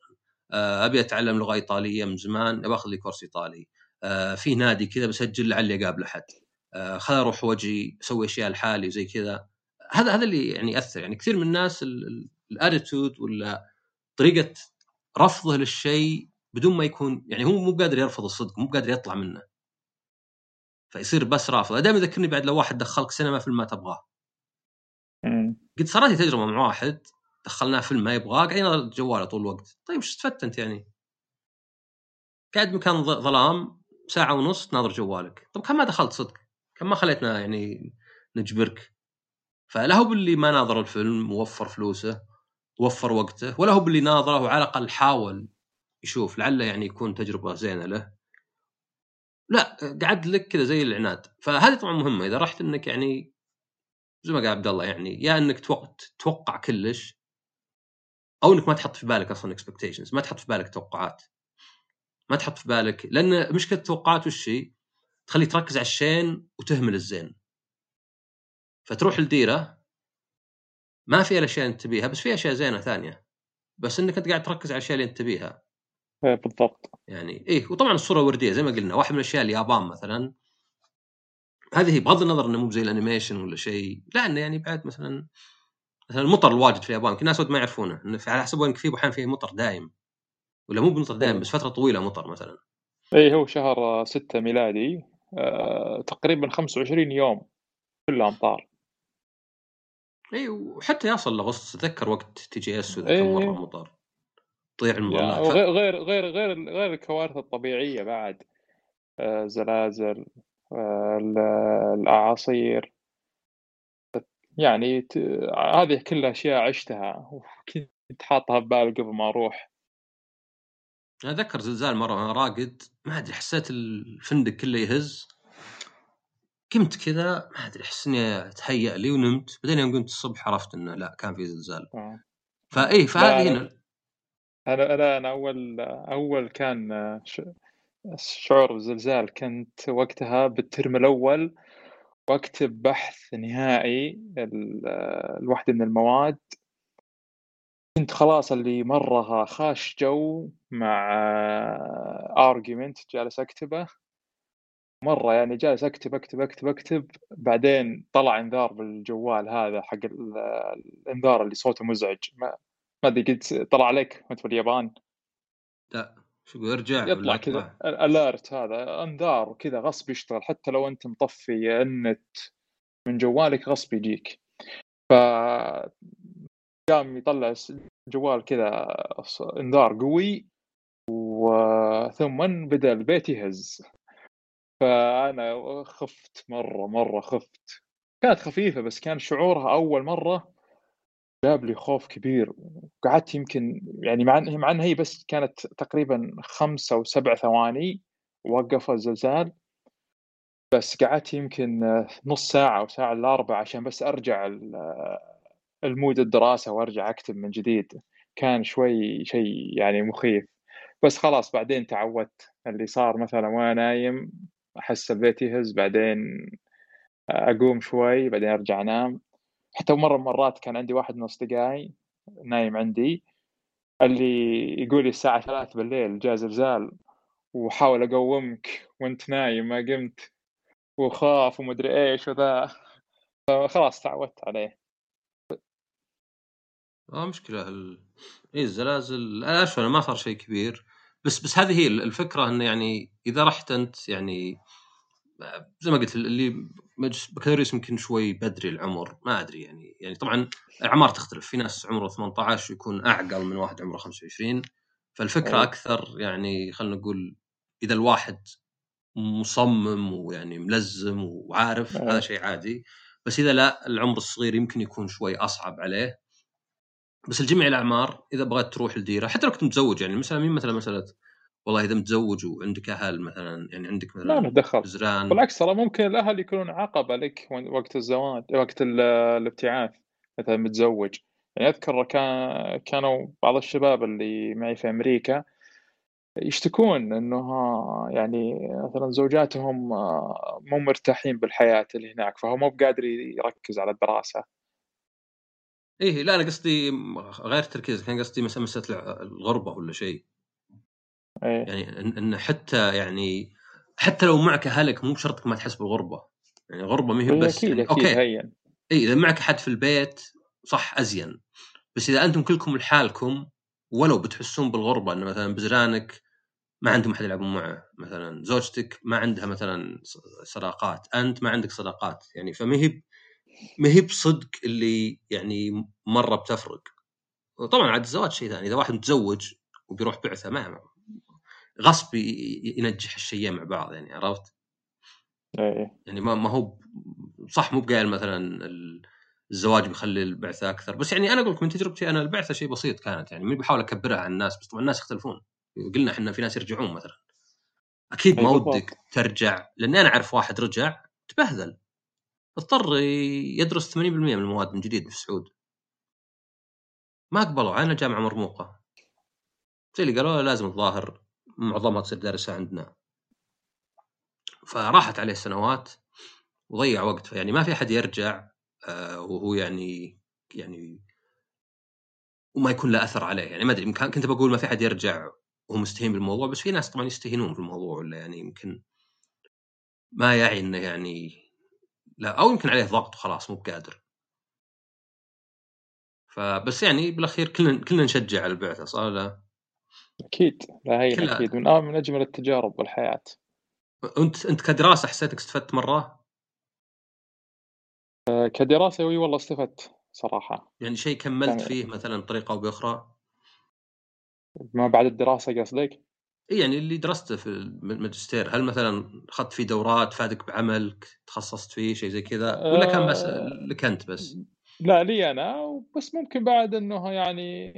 Speaker 1: آه، أبي أتعلم لغة إيطالية من زمان باخذ لي كورس إيطالي. آه، في نادي كذا بسجل لعلي اقابل احد آه، خل أروح وجهي أسوي أشياء لحالي وزي كذا. هذا هذا اللي يعني يأثر. يعني كثير من الناس الاتيتود ولا طريقة رفضه للشيء بدون ما يكون يعني هو مو قادر يرفض الصدق مو قادر يطلع منه. فيصير بس رافض. دائما يذكرني بعد لو واحد دخلك سينما فيلم ما تبغاه. قد صارت لي تجربة مع واحد دخلناه فيلم ما يبغاه قاعد ينظر جواله طول الوقت. طيب إيش استفدت أنت يعني؟ قاعد مكان ظلام ساعة ونص تناظر جوالك. طب كم ما دخلت صدق؟ كم ما خليتنا يعني نجبرك؟ فلا هو باللي ما ناظر الفيلم ووفر فلوسه. ووفر وقته ولا هو باللي ناظره وعلى الأقل حاول يشوف لعله يعني يكون تجربة زينة له. لا قعد لك كذا زي العناد. فهذه طبعا مهمة إذا رحت إنك يعني زي ما قال عبد الله يعني يا إنك توقع, تتوقع كلش أو إنك ما تحط في بالك أصلا expectations ما تحط في بالك توقعات. ما تحط في بالك لأن مشكلة التوقعات وش هي؟ تخلي تركز على الشين وتهمل الزين. فتروح الديره ما فيها الاشياء اللي انت تبيها بس فيها أشياء زينة ثانية. بس إنك أنت قاعد تركز على الاشياء اللي أنت تبيها.
Speaker 2: إيه، بالضبط.
Speaker 1: يعني إيه وطبعا الصورة وردية زي ما قلنا واحد من الاشياء اليابان مثلا. هذه هي بغض النظر إنه مو زي ال animation ولا شيء لا انه يعني بعد مثلا مثلا المطر الواجد في اليابان يمكن الناس ما يعرفونه إنه في- على حسب وين في أحيانا فيه مطر دايم. ولا مو بمطر دايم بس فترة طويلة مطر مثلا.
Speaker 2: اي هو شهر ستة ميلادي آه، تقريبا 25 يوم كلها امطار
Speaker 1: اي وحتى يصل لاغسطس اتذكر وقت TGS وذا
Speaker 2: إيه.
Speaker 1: كم مره مطر تضيع المظلات ف...
Speaker 2: غير غير غير غير الكوارث الطبيعية بعد. آه، زلازل آه، ال- الأعاصير. يعني ت- هذه كلها أشياء عشتها وكنت حاطها ببالي قبل ما أروح.
Speaker 1: أنا اتذكر زلزال مرة وأنا راقد. ما أدري حسيت الفندق كله يهز. قمت كذا ما أدري أحس إني تهيأ لي ونمت. بعدين يوم قمت الصبح عرفت إنه لا كان في زلزال.
Speaker 2: آه.
Speaker 1: فايه
Speaker 2: لا،
Speaker 1: فهذه. هنا.
Speaker 2: أنا أنا أنا أول أول كان آه، شعور الزلزال كنت وقتها بالترم الأول. وأكتب بحث نهائي لوحدة من المواد. كنت خلاص اللي مرة خاش جو مع argument جالس أكتبه. مرة يعني جالس أكتب أكتب أكتب أكتب بعدين طلع إنذار بالجوال هذا حق الإنذار اللي صوته مزعج. ما ما أدري قلت طلع عليك وأنت في اليابان؟
Speaker 1: لا. شو ارجع
Speaker 2: يطلع كذا الاليرت هذا إنذار كذا غصب يشتغل. حتى لو أنت مطفي النت من جوالك غصب يجيك. ف قام يطلع جوال كذا إنذار قوي وثم بدأ البيت يهز. فأنا خفت مرة مرة خفت. كانت خفيفة بس كان شعورها أول مرة جاب لي خوف كبير. وقعدت يمكن يعني مع مع إنها هي بس كانت تقريبا خمسة أو سبع ثواني وقف الزلزال. بس قعدت يمكن نص ساعة أو ساعة إلا ربع عشان بس أرجع المود الدراسة وأرجع أكتب من جديد. كان شوي شيء يعني مخيف. بس خلاص بعدين تعودت. اللي صار مثلا وأنا نايم أحس البيت يهز بعدين أقوم شوي بعدين أرجع أنام. حتى مرة من المرات كان عندي واحد من أصدقائي نايم عندي اللي يقول لي الساعة ثلاث بالليل جاء زلزال وحاول أقومك وأنت نايم ما قمت وخاف ومدري إيش وذا. فخلاص تعودت عليه.
Speaker 1: آه مشكلة ال... اي الزلازل أنا أشوف ما صار شيء كبير. بس بس هذه هي الفكرة انه يعني إذا رحت أنت يعني زي ما قلت اللي بكالوريوس يمكن شوي بدري العمر ما أدري يعني يعني طبعا الأعمار تختلف في ناس عمره 18 يكون أعقل من واحد عمره 25 فالفكرة أيه. أكثر يعني خلينا نقول إذا الواحد مصمم ويعني ملزم وعارف أيه. هذا شيء عادي بس إذا لا العمر الصغير يمكن يكون شوي أصعب عليه بس الجميع الأعمار إذا بغيت تروح الديره حتى لو كنت متزوج يعني مثلا مين مثلا مسألة والله إذا متزوج وعندك أهل مثلا يعني عندك مثلا
Speaker 2: لا دخل. بزران بالعكس ترى ممكن الأهل يكونون عقبة لك وقت الزواج وقت الابتعاث مثلا متزوج. يعني أذكر كان كانوا بعض الشباب اللي معي في أمريكا يشتكون إنه يعني مثلا زوجاتهم مو مرتاحين بالحياة اللي هناك فهو مو بقادر يركز على الدراسة.
Speaker 1: إيه لا أنا قصدي غير تركيز كان قصدي مثلا مسألة الغربة ولا شيء.
Speaker 2: أيه.
Speaker 1: يعني ان حتى يعني حتى لو معك أهلك مو بشرط ما تحس بالغربة. يعني غربة ما هي بس.
Speaker 2: أكيد يعني أوكي. هين.
Speaker 1: إي إذا معك احد في البيت صح أزين. بس إذا أنتم كلكم لحالكم ولو بتحسون بالغربة انه مثلا بزرانك ما عندهم أحد يلعبون معه مثلا زوجتك ما عندها مثلا صداقات أنت ما عندك صداقات. يعني فما هي ما هي بصدق اللي يعني مرة بتفرق. طبعا عاد الزواج شيء ثاني إذا واحد متزوج وبيروح بعثة ما غصب ينجح الشيئين مع بعض يعني عرفت؟
Speaker 2: إيه
Speaker 1: يعني ما هو صح مو بقايل مثلا الزواج بيخلي البعثة أكثر. بس يعني أنا أقول لك من تجربتي أنا البعثة شيء بسيط كانت يعني بحاول أكبرها على الناس بس طبعا الناس يختلفون. قلنا إحنا في ناس يرجعون مثلا. أكيد ما ودك ترجع لأني أنا أعرف واحد رجع تبهذل. اضطر يدرس 80% من المواد من جديد في السعود. ما قبلوا أنا جامعة مرموقة. زي اللي قالوا لازم الظاهر معظمها تصير دارسها عندنا. فراحت عليه سنوات وضيع وقت. يعني ما في أحد يرجع آه وهو يعني يعني وما يكون له أثر عليه. يعني ما أدري كنت بقول ما في أحد يرجع وهو مستهين بالموضوع بس في ناس طبعا يستهينون في الموضوع ولا يعني يمكن ما يعي إنه يعني لا أو يمكن عليه ضغط وخلاص مو بقادر فبس يعني بالأخير كلنا كلنا نشجع على البعثه صار لا
Speaker 2: أكيد لا هي أكيد من من أجمل التجارب بالحياة
Speaker 1: انت أنت كدراسة حسيتك استفدت مرة؟
Speaker 2: آه، كدراسة وي والله استفدت صراحة
Speaker 1: يعني شيء كملت يعني... فيه مثلا بطريقة أو بأخرى؟
Speaker 2: ما بعد الدراسة قصدك؟
Speaker 1: اي يعني اللي درسته في الماجستير هل مثلا اخذت فيه دورات فادك بعملك تخصصت فيه شيء زي كذا ولا كان بس آه، لك أنت بس؟
Speaker 2: لا لي أنا بس ممكن بعد إنه يعني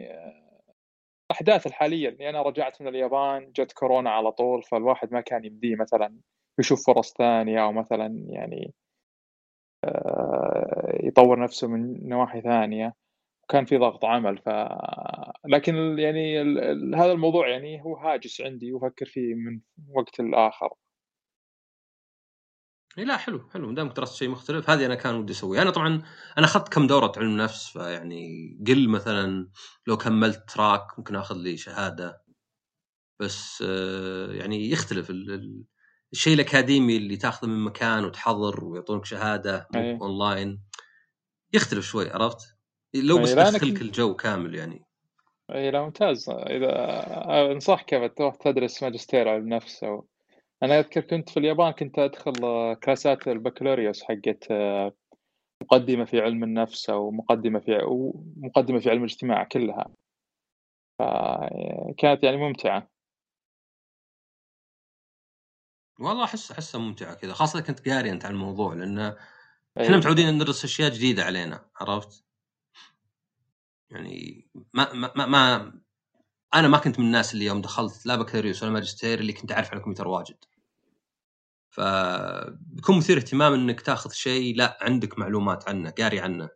Speaker 2: الاحداث الحالية اللي أنا رجعت من اليابان جت كورونا على طول فالواحد ما كان يمديه مثلا يشوف فرص ثانية أو مثلا يعني آه، يطور نفسه من نواحي ثانية وكان في ضغط عمل ف لكن يعني ال... ال... هذا الموضوع يعني هو هاجس عندي وأفكر فيه من وقت لآخر
Speaker 1: إي لا حلو حلو دامك درست شيء مختلف هذه أنا كان ودي أسويها أنا طبعا أنا أخذت كم دورة علم نفس فيعني قل مثلا لو كملت تراك ممكن آخذ لي شهادة بس آه، يعني يختلف الشيء الأكاديمي اللي تاخذه من مكان وتحضر ويعطونك شهادة
Speaker 2: أيه.
Speaker 1: أونلاين يختلف شوي عرفت؟ لو بس تدخلك الجو كامل يعني.
Speaker 2: اي لا ممتاز. إذا انصحك تروح تدرس ماجستير علم نفس أو أنا أذكر كنت في اليابان كنت أدخل كلاسات البكالوريوس حقت مقدمة في علم النفس أو مقدمة في مقدمة في علم الاجتماع كلها. فكانت يعني ممتعة.
Speaker 1: والله أحس أحسها ممتعة كذا خاصة كنت قاري أنت عن الموضوع لأن إحنا متعودين ندرس أشياء جديدة علينا عرفت؟ يعني ما ما ما أنا ما كنت من الناس اللي يوم دخلت لا بكالوريوس ولا ماجستير اللي كنت أعرف عن الكمبيوتر واجد. فبيكون مثير اهتمام إنك تاخذ شيء لا عندك معلومات عنه قاري عنه.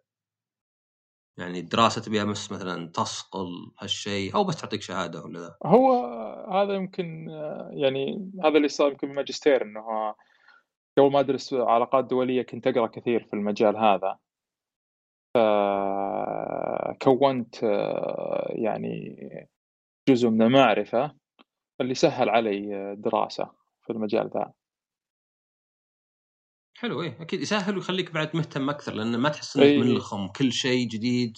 Speaker 1: يعني الدراسة تبيها بس مثلا تصقل هالشيء أو بس تعطيك شهادة ولا ذا.
Speaker 2: هو هذا يمكن يعني هذا اللي صار يمكن بالماجستير إنه قبل ما أدرس علاقات دولية كنت أقرأ كثير في المجال هذا. كونت يعني جزء من المعرفة اللي سهل علي الدراسة في المجال ذا
Speaker 1: حلو إيه أكيد يسهل ويخليك بعد مهتم أكثر لأن ما تحس إنك إيه. منلخم كل شيء جديد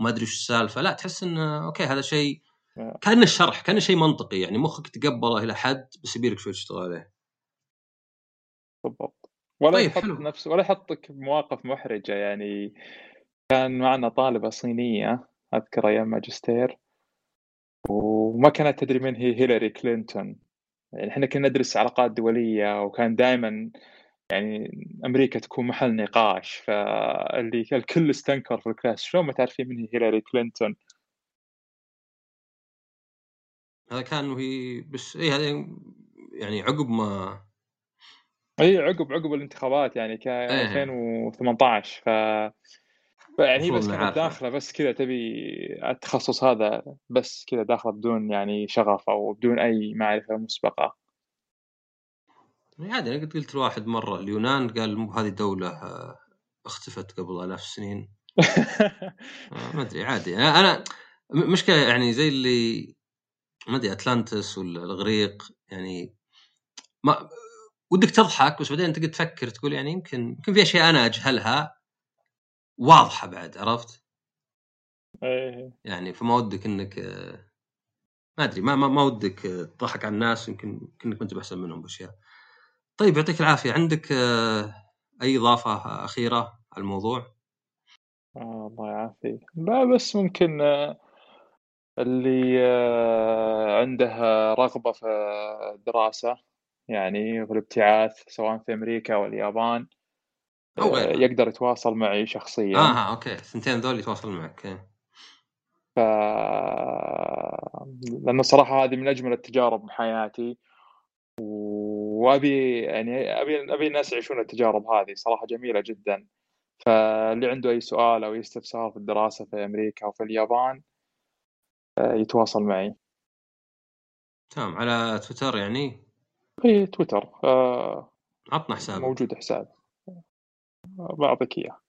Speaker 1: وما أدري وش السالفة لا تحس انه أوكي هذا شيء آه. كأنه شرح كأنه شيء منطقي يعني مخك تقبله إلى حد بس يبيلك شوي تشتغل عليه
Speaker 2: بالضبط ولا طيب يحط. نفسه ولا يحطك بمواقف محرجة يعني كان معنا طالبه صينية أذكر أيام ماجستير. وما كانت تدري من هي هيلاري كلينتون. يعني إحنا كنا ندرس علاقات دولية وكان دائما يعني أمريكا تكون محل نقاش. فاللي الكل استنكر في ال class شلون ما تعرفين من هي هيلاري كلينتون؟
Speaker 1: هذا كان وهي بس اي هذا يعني عقب ما
Speaker 2: اي عقب عقب الانتخابات يعني كان إيه. 2018 ف يعني هي بس كانت داخلة بس كذا تبي التخصص هذا بس كذا داخلة بدون يعني شغف أو بدون أي معرفة مسبقة.
Speaker 1: عادي أنا قد قلت لواحد مرة اليونان قال مو بهذه دوله آه، اختفت قبل ألاف السنين. آه، ما أدري عادي. أنا مشكلة يعني زي اللي ما أدري أتلانتس ولا الاغريق يعني ما ودك تضحك بس بعدين تقعد تفكر تقول يعني يمكن يمكن في أشياء أنا أجهلها. واضحة بعد عرفت؟
Speaker 2: إيه
Speaker 1: يعني فما ودك إنك ما أدري ما ما, ما ودك تضحك على الناس يمكن كنك أنت احسن منهم بأشياء. طيب يعطيك العافية عندك أي إضافة أخيرة على الموضوع؟
Speaker 2: آه الله يعافيك لا بس ممكن اللي عنده رغبة في الدراسة يعني في الابتعاث سواء في أمريكا أو. آه، يقدر يتواصل معي شخصيا.
Speaker 1: آه, آه أوكي. الثنتين ذول يتواصل معك إيه.
Speaker 2: ف لأنه صراحة هذه من أجمل التجارب بحياتي وأبي يعني أبي أبي الناس يعيشون التجارب هذه صراحة جميلة جدا. فاللي عنده أي سؤال أو استفسار في الدراسة في أمريكا أو في اليابان آه، يتواصل معي.
Speaker 1: تمام. على تويتر يعني؟
Speaker 2: اي تويتر. آه
Speaker 1: عطنا حساب
Speaker 2: موجود حساب. بعطيك إياه.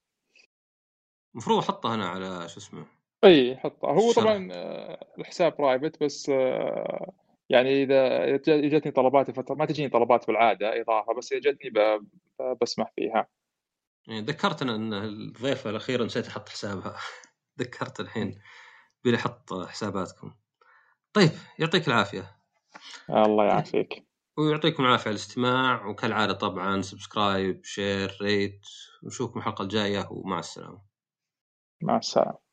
Speaker 1: المفروض احطه هنا على شو اسمه.
Speaker 2: إي حطه هو. طبعا آه، الحساب private بس آه، يعني إذا جتني طلبات فترة ما تجيني طلبات بالعادة إضافة بس إذا جتني بسمح فيها.
Speaker 1: ذكرتنا إن الضيفه الاخيره نسيت أحط حسابها. ذكرت الحين بلي أحط حساباتكم. طيب يعطيك العافية.
Speaker 2: الله يعافيك.
Speaker 1: ويعطيكم العافية على الاستماع وكالعادة طبعا subscribe share rate ونشوفكم الحلقة الجاية ومع السلامة.
Speaker 2: مع السلامة.